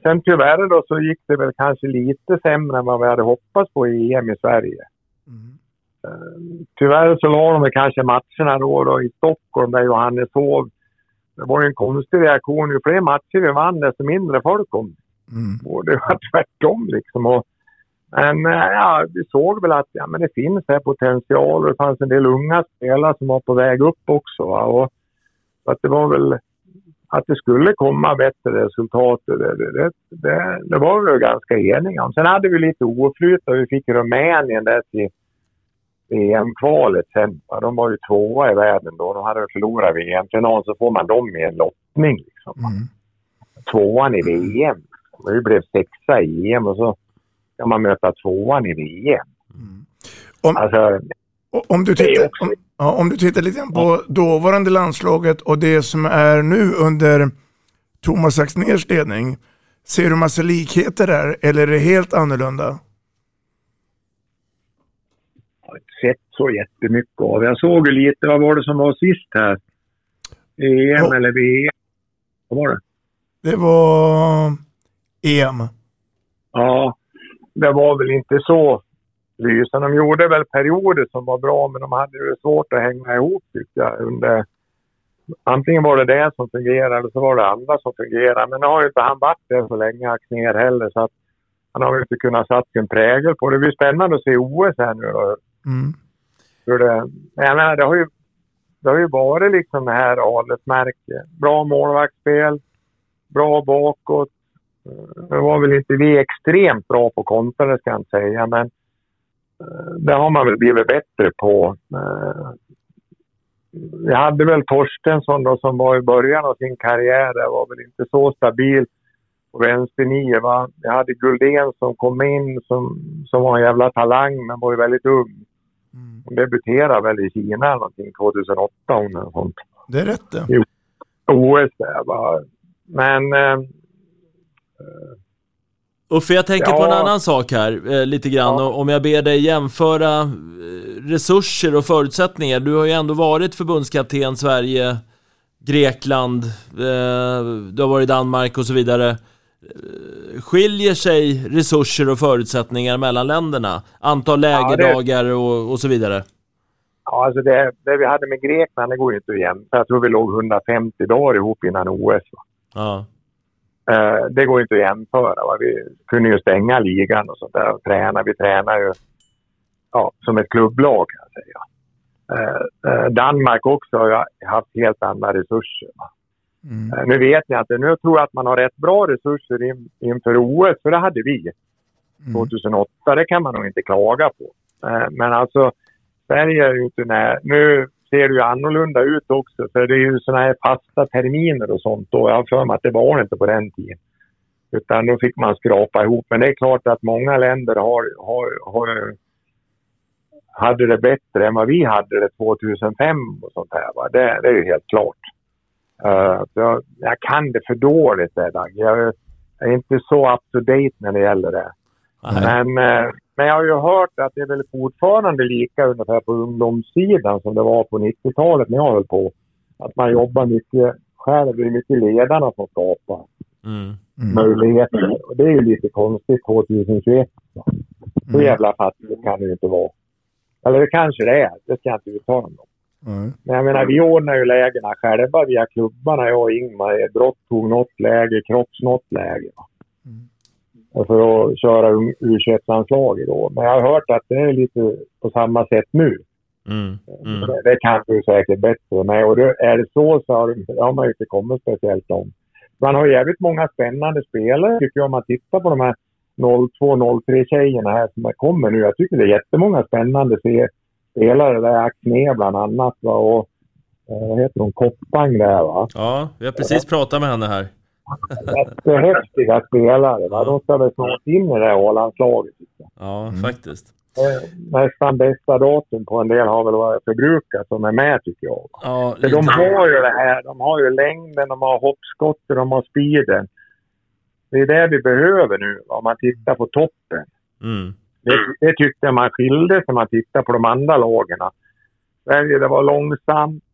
Speaker 4: Sen tyvärr då så gick det väl kanske lite sämre än vad vi hade hoppats på i EM i Sverige. Uh, tyvärr så la de kanske matcherna då, då i Stockholm där Johanneshov. Det var en konstig reaktion. Ju fler matcher vi vann desto mindre folk kom.
Speaker 2: Mm.
Speaker 4: Och det var tvärtom liksom. Och, men eh, ja, vi såg väl att ja, men det finns här potential och det fanns en del unga spelare som var på väg upp också. Va? Och, så att det var väl att det skulle komma bättre resultat. Det, det, det, det, var vi ganska eniga om. Sen hade vi lite oflyt och vi fick Rumänien där till VM-kvalet sen. Va? De var ju tvåa i världen då. De hade förlorat VM-finalen så får man dem i en lottning. Liksom. Tvåan i VM. Vi blev sexa i EM och så ska man möta tvåan i VM.
Speaker 2: Om,
Speaker 4: Alltså,
Speaker 2: om, du tittar, om, ja, om du tittar lite grann på dåvarande landslaget och det som är nu under Thomas Axnérs ledning. Ser du massa likheter där eller är det helt annorlunda?
Speaker 4: jag har inte sett så jättemycket av. Jag såg ju lite, vad var det som var sist här? EM eller VM? Vad var det?
Speaker 2: Det var EM.
Speaker 4: Ja, det var väl inte så lysande. De gjorde väl perioder som var bra, men de hade ju svårt att hänga ihop tyckte jag. Under, antingen var det det som fungerade eller så var det andra som fungerade. Men nu har ju inte han varit där så länge, Axnér heller, så att han har ju inte kunnat satt sin prägel på det. Det blir spännande att se OS här nu då.
Speaker 2: Mm.
Speaker 4: Hur det, jag menar, det har ju, det har ju varit liksom det här adelsmärke. Bra målvaktsspel, bra bakåt. Det var väl inte vi extremt bra på kontra, det ska jag inte säga, men det har man väl blivit bättre på. Eh, Vi hade väl Torstensson då som var i början av sin karriär, det var väl inte så stabil på vänster nio. Va? Jag hade Guldén som kom in som, som var en jävla talang men var ju väldigt ung. Hon debuterade väl i Kina eller någonting 2008 hon eller sånt.
Speaker 2: Det är rätt det.
Speaker 4: Jo. OS där va. Men eh,
Speaker 3: Uffe, jag tänker på en
Speaker 4: Ja.
Speaker 3: annan sak här, eh, lite grann. Och Om jag ber dig jämföra eh, resurser och förutsättningar. Du har ju ändå varit förbundskapten Sverige, Grekland, eh, du har varit i Danmark och så vidare. Eh, Skiljer sig resurser och förutsättningar mellan länderna? Antal
Speaker 4: Ja, det-
Speaker 3: lägerdagar och, och så vidare?
Speaker 4: ja, alltså det, det vi hade med Grekland det går ju inte jämföra. Jag tror vi låg 150 dagar ihop innan OS. Va?
Speaker 3: Ja.
Speaker 4: Eh, det går inte att jämföra. Va? Vi kunde ju stänga ligan och sånt där och träna. Vi tränar ju ja, som ett klubblag kan jag säga. Eh, eh, Danmark också har haft helt andra resurser. Va? Eh, nu vet jag inte. Nu tror jag att man har rätt bra resurser in, inför OS, för det hade vi 2008. Det kan man nog inte klaga på. Eh, men alltså, Sverige är ju inte när... Nu ser det ju annorlunda ut också, för det är ju såna här fasta terminer och sånt. Och jag har för mig att det var inte på den tiden. Utan då fick man skrapa ihop. Men det är klart att många länder har, har, har hade det bättre än vad vi hade det 2005 och sånt här. Va? Det, det är ju helt klart. Uh, jag, jag kan det för dåligt där, Dag. Jag, jag är inte så up to date när det gäller det. Men, eh, men jag har ju hört att det är väl fortfarande lika ungefär på ungdomssidan som det var på 90-talet när jag höll på. Att man jobbar mycket själv. Det är mycket ledarna som skapar
Speaker 3: Mm.
Speaker 4: möjligheter. Och det är ju lite konstigt 2021. Så
Speaker 2: Mm.
Speaker 4: jävla fattigt kan det ju inte vara. Eller det kanske det är. Det ska jag inte uttala mig om.
Speaker 2: Mm.
Speaker 4: Men jag menar, vi ordnar ju lägena själva via klubbarna. Jag och Ingmar. Brott tog något läge, Kropps något läge. va. För att köra u 21 då. Men jag har hört att det är lite på samma sätt nu.
Speaker 3: Mm. Mm.
Speaker 4: Det, det kan du säkert bättre med. Och det, är det så så har, det har man ju inte kommit speciellt om. Man har jävligt många spännande spelare tycker jag om man tittar på de här 02-03 tjejerna här som kommer nu. Jag tycker det är jättemånga spännande spelare. Där Axné bland annat va? och eh, vad heter hon? Koppang där va.
Speaker 3: Ja, vi har precis pratat med henne här.
Speaker 4: Jättehäftiga spelare. Va? De ska väl snart in i det här A-landslaget.
Speaker 3: Ja, faktiskt.
Speaker 4: Eh, Nästan bästa datum på en del har väl varit förbrukat som är med tycker jag.
Speaker 3: Ja,
Speaker 4: För de har ju det här. De har ju längden, de har hoppskottet, de har speeden. Det är det vi behöver nu om man tittar på toppen.
Speaker 3: Mm.
Speaker 4: Det, det tyckte jag man skilde sig när man tittar på de andra lagen. Sverige, det var långsamt.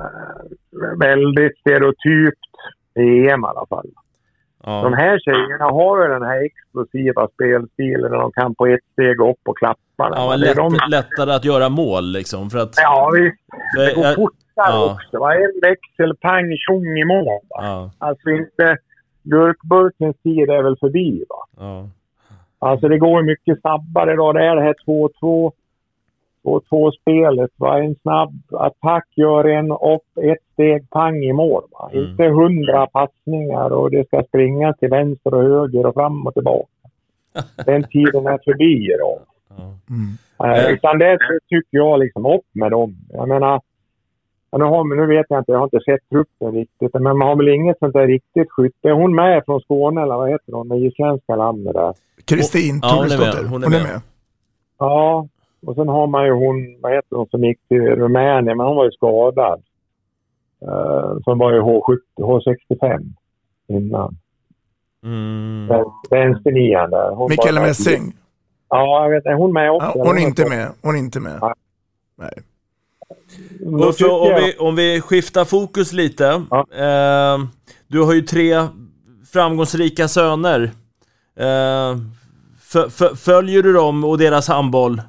Speaker 4: Eh, väldigt stereotypt i EM i alla fall.
Speaker 3: Ja.
Speaker 4: De här tjejerna har ju den här explosiva spelstilen och de kan på ett steg upp och klappa.
Speaker 3: Ja, lätt,
Speaker 4: de,
Speaker 3: lättare att göra mål liksom. För att,
Speaker 4: ja visst.
Speaker 3: för,
Speaker 4: Det går
Speaker 3: jag-
Speaker 4: fortare
Speaker 3: ja.
Speaker 4: också. Va? En växel, pang, tjong i mål.
Speaker 3: Ja,
Speaker 4: Alltså inte... Gurkburkens tid är väl förbi. Va?
Speaker 3: ja.
Speaker 4: Alltså det går mycket snabbare idag. Det är det här 2-2. 2-2-spelet. Va? En snabb attack gör en upp, ett steg, pang i mål. Va?
Speaker 3: Mm.
Speaker 4: Inte hundra passningar och det ska springa till vänster och höger och fram och tillbaka. Den tiden är förbi idag. Eh, utan det tycker jag liksom upp med dem. Jag menar, nu, har, nu vet jag inte, jag har inte sett truppen riktigt, men man har väl inget sånt där riktigt skytte. Är hon med från Skåne eller vad heter hon, det isländska landet där?
Speaker 2: Kristin
Speaker 3: Ja, hon är med. Hon är
Speaker 2: Hon är
Speaker 3: med.
Speaker 2: med.
Speaker 4: Ja, och sen har man ju hon, vad heter hon, som gick till Rumänien, men hon var ju skadad. Uh, som var ju H70, H65 innan.
Speaker 3: Mm.
Speaker 4: Mm. Vänsternian där. Hon
Speaker 2: Mikaela Messing.
Speaker 4: Ja, jag vet Är hon med också?
Speaker 2: Ja, hon är inte med. Hon är inte med.
Speaker 4: Ja.
Speaker 2: Nej.
Speaker 3: Uffe,
Speaker 4: tycker
Speaker 3: om vi, om vi skiftar fokus lite. Eh, du har ju tre framgångsrika söner. Eh, följer du dem och deras handboll?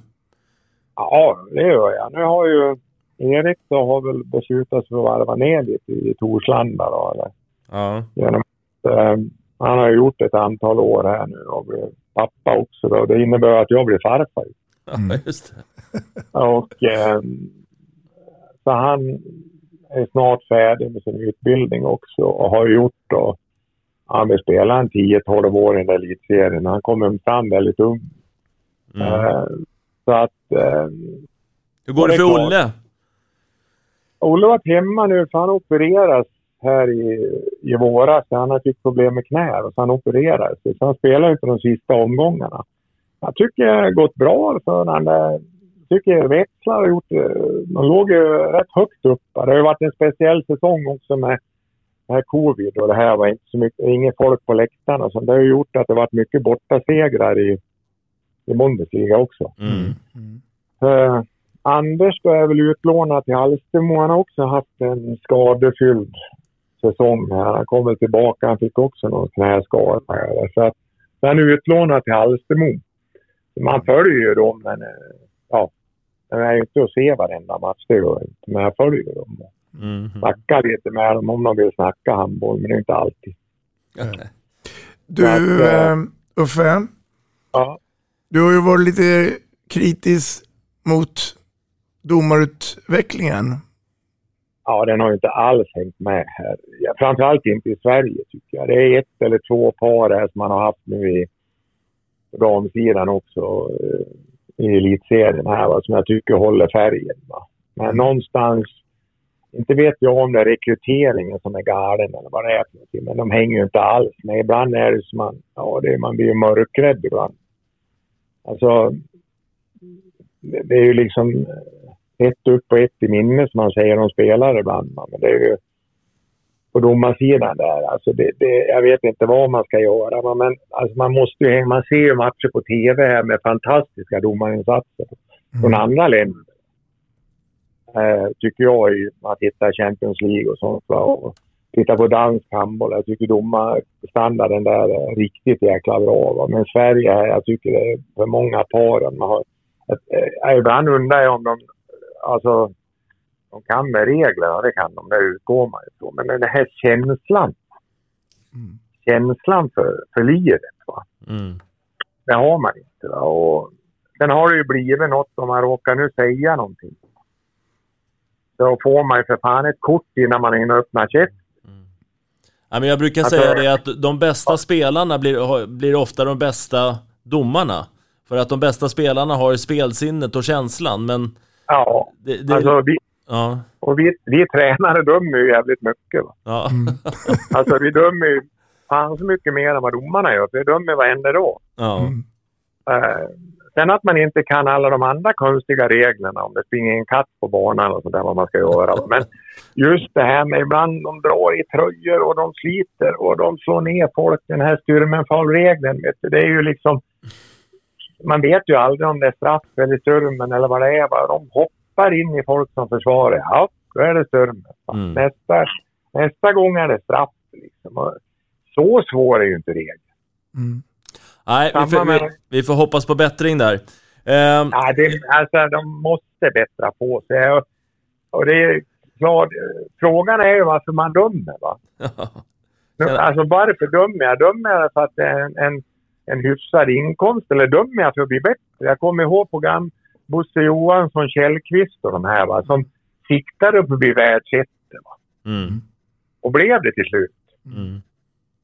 Speaker 4: Ja, det gör jag. Nu har ju Erik då har väl beslutat sig för att varva ner lite i Torslanda då. Eller,
Speaker 3: Ja.
Speaker 4: genom, att, eh, han har ju gjort ett antal år här nu och blivit pappa också. Då. Det innebär att jag blir farfar.
Speaker 3: Ja, just det.
Speaker 4: Och eh, så han är snart färdig med sin utbildning också och har gjort då. Han vill spela en 10-12 år i den där elitserien. Han kommer fram väldigt ung.
Speaker 3: Mm.
Speaker 4: Eh, så att... Eh,
Speaker 3: Hur går det för
Speaker 4: klart.
Speaker 3: Olle?
Speaker 4: Olle har varit hemma nu för han opereras här i, i våras. Han har fick problem med knä och så han opererades. Så han spelar inte de sista omgångarna. Jag tycker det har gått bra för honom. Tycker Växlar har gjort det. De låg ju rätt högt upp. Det har ju varit en speciell säsong också med det här covid och det här var inte så mycket, inget folk på läktarna. Så det har ju gjort att det varit mycket bortasegrar i, i Bundesliga också.
Speaker 3: Mm.
Speaker 4: Eh, Anders då är väl utlånad till Alstermo. Han har också haft en skadefylld säsong. här. Han kommer tillbaka. Han fick också någon knäskada. här. Så att, han är utlånad till Alstermo. Man följer ju dem, men eh, ja. Det är ju inte att se varenda match, det gör jag inte. Men jag följer dem.
Speaker 3: Mm.
Speaker 4: Snackar lite med dem om de vill snacka handboll, men det är inte alltid.
Speaker 2: Du,
Speaker 4: Så att, eh,
Speaker 2: Uffe.
Speaker 4: Ja.
Speaker 2: Du har ju varit lite kritisk mot domarutvecklingen.
Speaker 4: Ja, den har ju inte alls hängt med här. Framförallt inte i Sverige tycker jag. Det är ett eller två par här som man har haft nu i damsidan också eh, i elitserien här va, som jag tycker håller färgen. Va. Men någonstans, inte vet jag om det är rekryteringen som är galen eller vad det är men de hänger ju inte alls med. Ibland är det som man, ja det, man blir ju mörkrädd ibland. Alltså, det, är ju liksom ett upp och ett i minne som man säger om spelare ibland. Men det är ju på domarsidan där. Alltså det, det, jag vet inte vad man ska göra. Men alltså man, måste ju, man ser ju matcher på tv här med fantastiska domarinsatser från andra länder. Eh, tycker jag i att hitta Champions League och sånt. Och titta på dansk handboll. Jag tycker domarstandarden där är riktigt jäkla bra. Va? Men Sverige, jag tycker det är för många par. Man har, ett, eh, ibland undrar jag om de alltså, de kan med reglerna, det kan de, det utgår man ifrån. Men den här känslan, känslan för, för livet, va?
Speaker 3: Mm.
Speaker 4: det har man inte. Va? Och sen har det ju blivit något om man råkar nu säga någonting. Då får man ju för fan ett kort innan man hinner öppna käften.
Speaker 3: Ja, men jag brukar
Speaker 4: Alltså-
Speaker 3: säga det att de bästa spelarna blir, blir ofta de bästa domarna. För att de bästa spelarna har spelsinnet och känslan, men...
Speaker 4: Ja,
Speaker 3: Det, det,
Speaker 4: alltså vi,
Speaker 3: Ja.
Speaker 4: Och vi, vi tränare dömer ju jävligt mycket. Va?
Speaker 3: Ja.
Speaker 4: Alltså vi dömer ju fan så mycket mer än vad domarna gör. För vi dömer varenda dag.
Speaker 3: Ja.
Speaker 4: Eh, sen att man inte kan alla de andra konstiga reglerna om det springer en katt på banan och sådär vad man ska göra. Men just det här med ibland de drar i tröjor och de sliter och de slår ner folk. Den här styrmenfall-regeln, det är ju liksom... Man vet ju aldrig om det är straff eller styrmen eller vad det är. De hoppar in i folk som försvarar. Ja, då är det styrmen. va.
Speaker 3: Mm.
Speaker 4: Nästa, nästa gång är det straff. Liksom. Så svår är ju inte regeln.
Speaker 3: Nej, vi får, vi, vi får hoppas på bättring där. Ehm,
Speaker 4: Ja, det, alltså, de måste bättra på sig. Och, och det är klart, eh, frågan är ju varför man dömer. Va? Alltså varför dömer jag? Dömer jag för att det är en, en, en hyfsad inkomst eller dömer jag för att bli bättre? Jag kommer ihåg program Bosse Johansson, Källqvist och de här va, som siktade på att bli världsetta.
Speaker 3: Mm,
Speaker 4: Och blev det till slut.
Speaker 3: mm,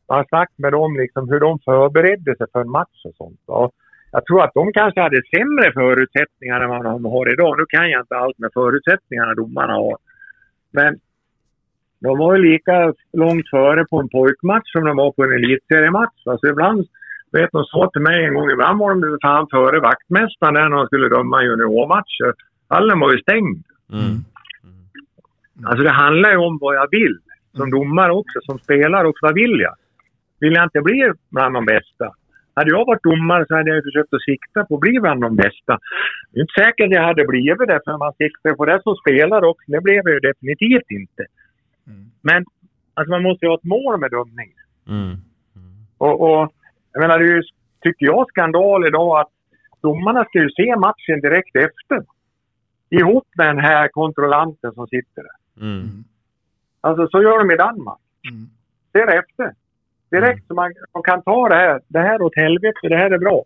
Speaker 4: Jag har snackat med dem liksom hur de förberedde sig för en match och sånt. Och jag tror att de kanske hade sämre förutsättningar än vad de har idag. Nu kan jag inte allt med förutsättningarna domarna har. Men de var ju lika långt före på en pojkmatch som de var på en elitseriematch. Alltså ibland, vet de sa till mig en gång, ibland var de fan före vaktmästaren när de skulle döma juniormatcher. Hallen var ju stängd.
Speaker 3: mm.
Speaker 4: Alltså det handlar ju om vad jag vill. Som domare också, som spelare också. Vad vill jag? Vill jag inte bli bland de bästa? Hade jag varit domare så hade jag försökt att sikta på att bli bland de bästa. Det är inte säkert jag hade blivit det, för man siktar på det som spelare också. Det blev jag ju definitivt inte. Men alltså man måste ju ha ett mål med dömningen.
Speaker 3: Mm.
Speaker 4: Och, och jag menar, det är ju, tycker jag, skandal idag att domarna ska ju se matchen direkt efter. Ihop med den här kontrollanten som sitter där.
Speaker 3: Mm.
Speaker 4: Alltså så gör de i Danmark. Ser efter. Direkt så man, man kan ta det här. Det här åt helvete, det här är bra.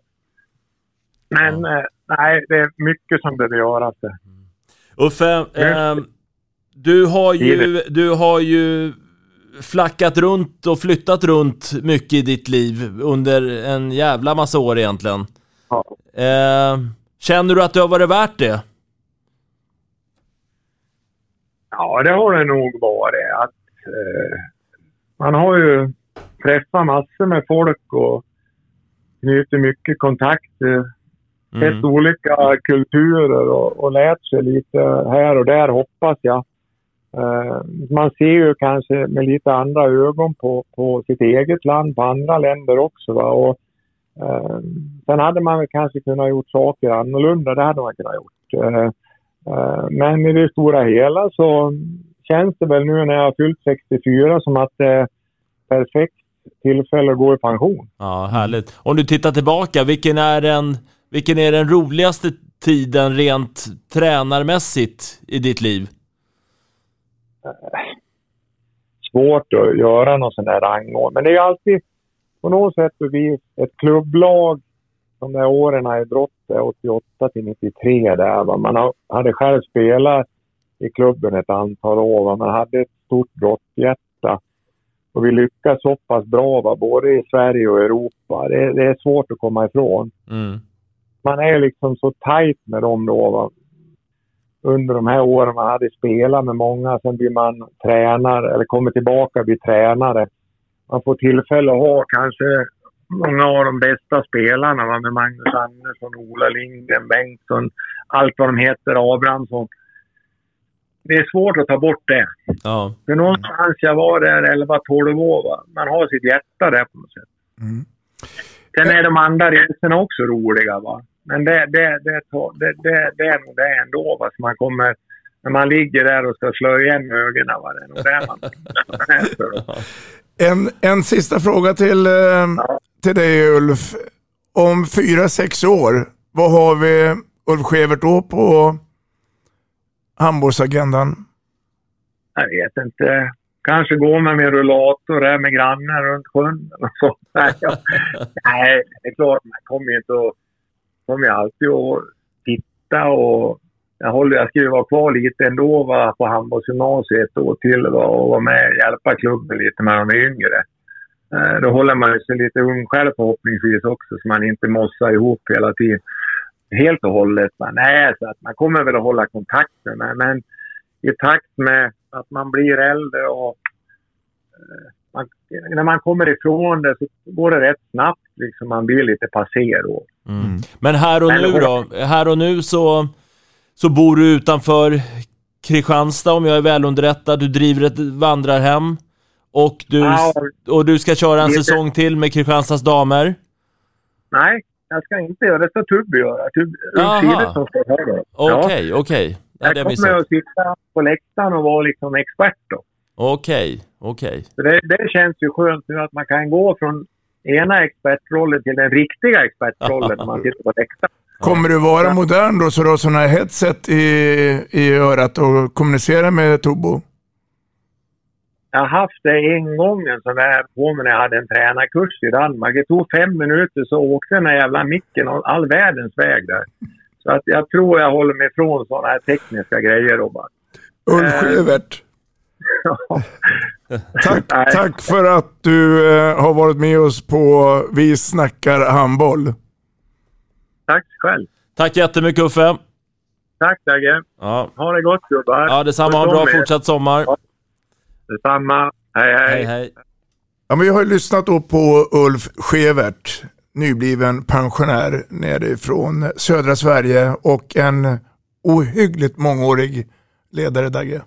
Speaker 4: Men eh, nej, det är mycket som behöver göras. där.
Speaker 3: Uffe, ehm, du, har ju, du har ju flackat runt och flyttat runt mycket i ditt liv under en jävla massa år egentligen.
Speaker 4: Ja.
Speaker 3: Ehm, känner du att det har varit värt det?
Speaker 4: Ja, det har det nog varit. Att, eh, man har ju träffat massor med folk och knutit mycket kontakter.
Speaker 3: Mm.
Speaker 4: Sett olika kulturer och, och lärt sig lite här och där, hoppas jag. Eh, man ser ju kanske med lite andra ögon på, på sitt eget land, på andra länder också. Va? Och, eh, sen hade man kanske kunnat gjort saker annorlunda, det hade man kunnat gjort. Eh, eh, men i det stora hela så känns det väl nu när jag har fyllt 64 som att det är perfekt tillfälle att gå i pension.
Speaker 3: Ja, härligt. Om du tittar tillbaka, vilken är den, vilken är den roligaste tiden rent tränarmässigt i ditt liv?
Speaker 4: svårt att göra någon sån där rangordning. Men det är ju alltid på något sätt och vis ett klubblag de där åren i brottet, 88 till 93 där. Va? Man hade själv spelat i klubben ett antal år. Va? Man hade ett stort brottshjärta. Och vi lyckas så pass bra, va? både i Sverige och Europa. Det, det är svårt att komma ifrån.
Speaker 3: Mm.
Speaker 4: Man är liksom så tajt med dem då. Va? under de här åren man hade spelat med många. Sen blir man tränare eller kommer tillbaka och blir tränare. Man får tillfälle att ha kanske många av de bästa spelarna va? med Magnus Andersson, Ola Lindgren, Bengtsson, allt vad de heter, Abrahamsson. Det är svårt att ta bort det.
Speaker 3: Ja.
Speaker 4: För någonstans jag var där 11-12 år. Va? Man har sitt hjärta där på något sätt. Sen är de andra resorna också roliga. Va? Men det, det, det, det, det, det är nog det ändå. Va? Så man kommer, när man ligger där och ska slå igen ögonen. Va? Det är nog det man
Speaker 2: En, en sista fråga till, eh, till dig Ulf. Om fyra, sex år, vad har vi Ulf Skevert då på handbollsagendan?
Speaker 4: Jag vet inte. Kanske gå med med rullator där med grannen runt sjön. eller så. Nej, jag, nej, det är klart man kommer ju inte att... kommer ju alltid att titta och... Jag, håller, jag ska ju vara kvar lite ändå va, på handbollsgymnasiet ett år till va, och vara med och hjälpa klubben lite med de yngre. Eh, då håller man ju sig lite ung själv förhoppningsvis också så man inte mossar ihop hela tiden. Helt och hållet. Va. Nej, så att man kommer väl att hålla kontakten men, men i takt med att man blir äldre och eh, man, när man kommer ifrån det så går det rätt snabbt. Liksom man blir lite passé då.
Speaker 3: Mm. Men här och
Speaker 4: Men-
Speaker 3: nu då? Här och nu så, så bor du utanför Kristianstad om jag är välunderrättad. Du driver ett vandrarhem. Och du,
Speaker 4: Ja.
Speaker 3: och du ska köra en
Speaker 4: Lite.
Speaker 3: säsong till med Kristianstads damer.
Speaker 4: Nej, jag ska inte göra det. Det ska Tubby göra. Tubby, ska ha det.
Speaker 3: Okej,
Speaker 4: Ja.
Speaker 3: okej.
Speaker 4: Jag kommer att sitta på läktaren och vara liksom expert då.
Speaker 3: Okej, okej.
Speaker 4: Så det, det känns ju skönt nu att man kan gå från ena expertrollen till den riktiga expertrollen när man sitter på läktaren.
Speaker 2: Kommer du vara modern då så du har sådana här headset i, i örat och kommunicerar med Tobo?
Speaker 4: Jag har haft det en gång en sån där på mig när jag hade en tränarkurs i Danmark. Det tog fem minuter så åkte den här jävla micken all, all världens väg där. Så att jag tror jag håller mig ifrån sådana här tekniska grejer Robban.
Speaker 2: Ulf
Speaker 4: Eh.
Speaker 2: Skevert. Tack, tack för att du eh, har varit med oss på Vi snackar handboll.
Speaker 4: Tack själv.
Speaker 3: Tack jättemycket Uffe.
Speaker 4: Tack Dagge.
Speaker 3: Ja.
Speaker 4: Ha det gott gubbar.
Speaker 3: Ja, detsamma. Ha en bra fortsatt sommar.
Speaker 4: Detsamma. Hej hej.
Speaker 3: Hej, hej.
Speaker 2: Ja, men vi har ju lyssnat då på Ulf Skevert, nybliven pensionär nerifrån södra Sverige och en ohyggligt mångårig ledare Dagge.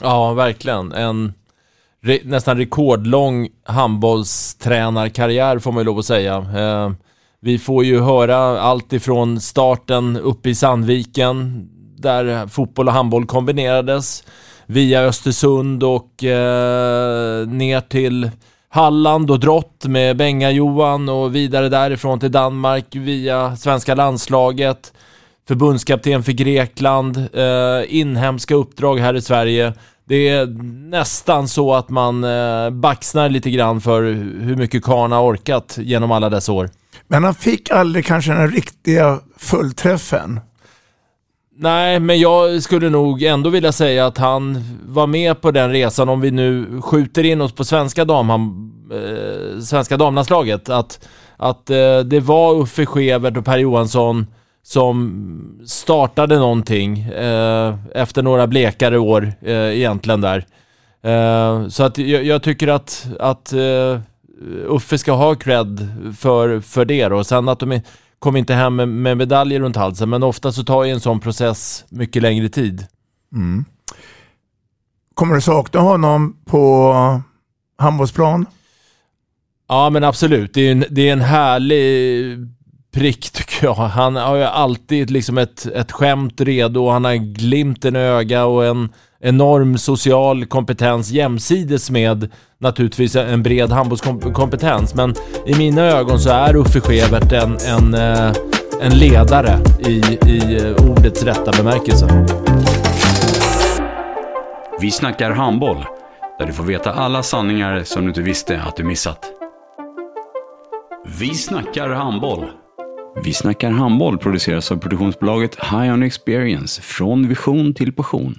Speaker 3: Ja, verkligen. En re nästan rekordlång handbollstränarkarriär får man ju lov att säga. Eh, vi får ju höra allt ifrån starten uppe i Sandviken, där fotboll och handboll kombinerades, via Östersund och eh, ner till Halland och Drott med Benga-Johan och vidare därifrån till Danmark via svenska landslaget förbundskapten för Grekland, eh, inhemska uppdrag här i Sverige. Det är nästan så att man eh, baxnar lite grann för hur mycket Karn har orkat genom alla dessa år.
Speaker 2: Men han fick aldrig kanske den riktiga fullträffen.
Speaker 3: Nej, men jag skulle nog ändå vilja säga att han var med på den resan om vi nu skjuter in oss på svenska, damham, eh, svenska damlandslaget. Att, att eh, det var Uffe Skevert och Per Johansson som startade någonting eh, efter några blekare år eh, egentligen där. Eh, så att jag, jag tycker att, att eh, Uffe ska ha cred för, för det då. Sen att de är, kom inte hem med, med medaljer runt halsen, men ofta så tar ju en sån process mycket längre tid.
Speaker 2: Mm. Kommer du sakna honom på handbollsplan?
Speaker 3: Ja, men absolut. Det är en, det är en härlig prick tycker jag. Han har ju alltid liksom ett, ett skämt redo. Han har glimten i öga och en enorm social kompetens jämsides med naturligtvis en bred handbollskompetens. Men i mina ögon så är Uffe Schewert en, en, eh, en ledare i, i eh, ordets rätta bemärkelse.
Speaker 1: Vi snackar handboll, där du får veta alla sanningar som du inte visste att du missat. Vi snackar handboll. Vi snackar handboll produceras av produktionsbolaget High On Experience, från vision till passion.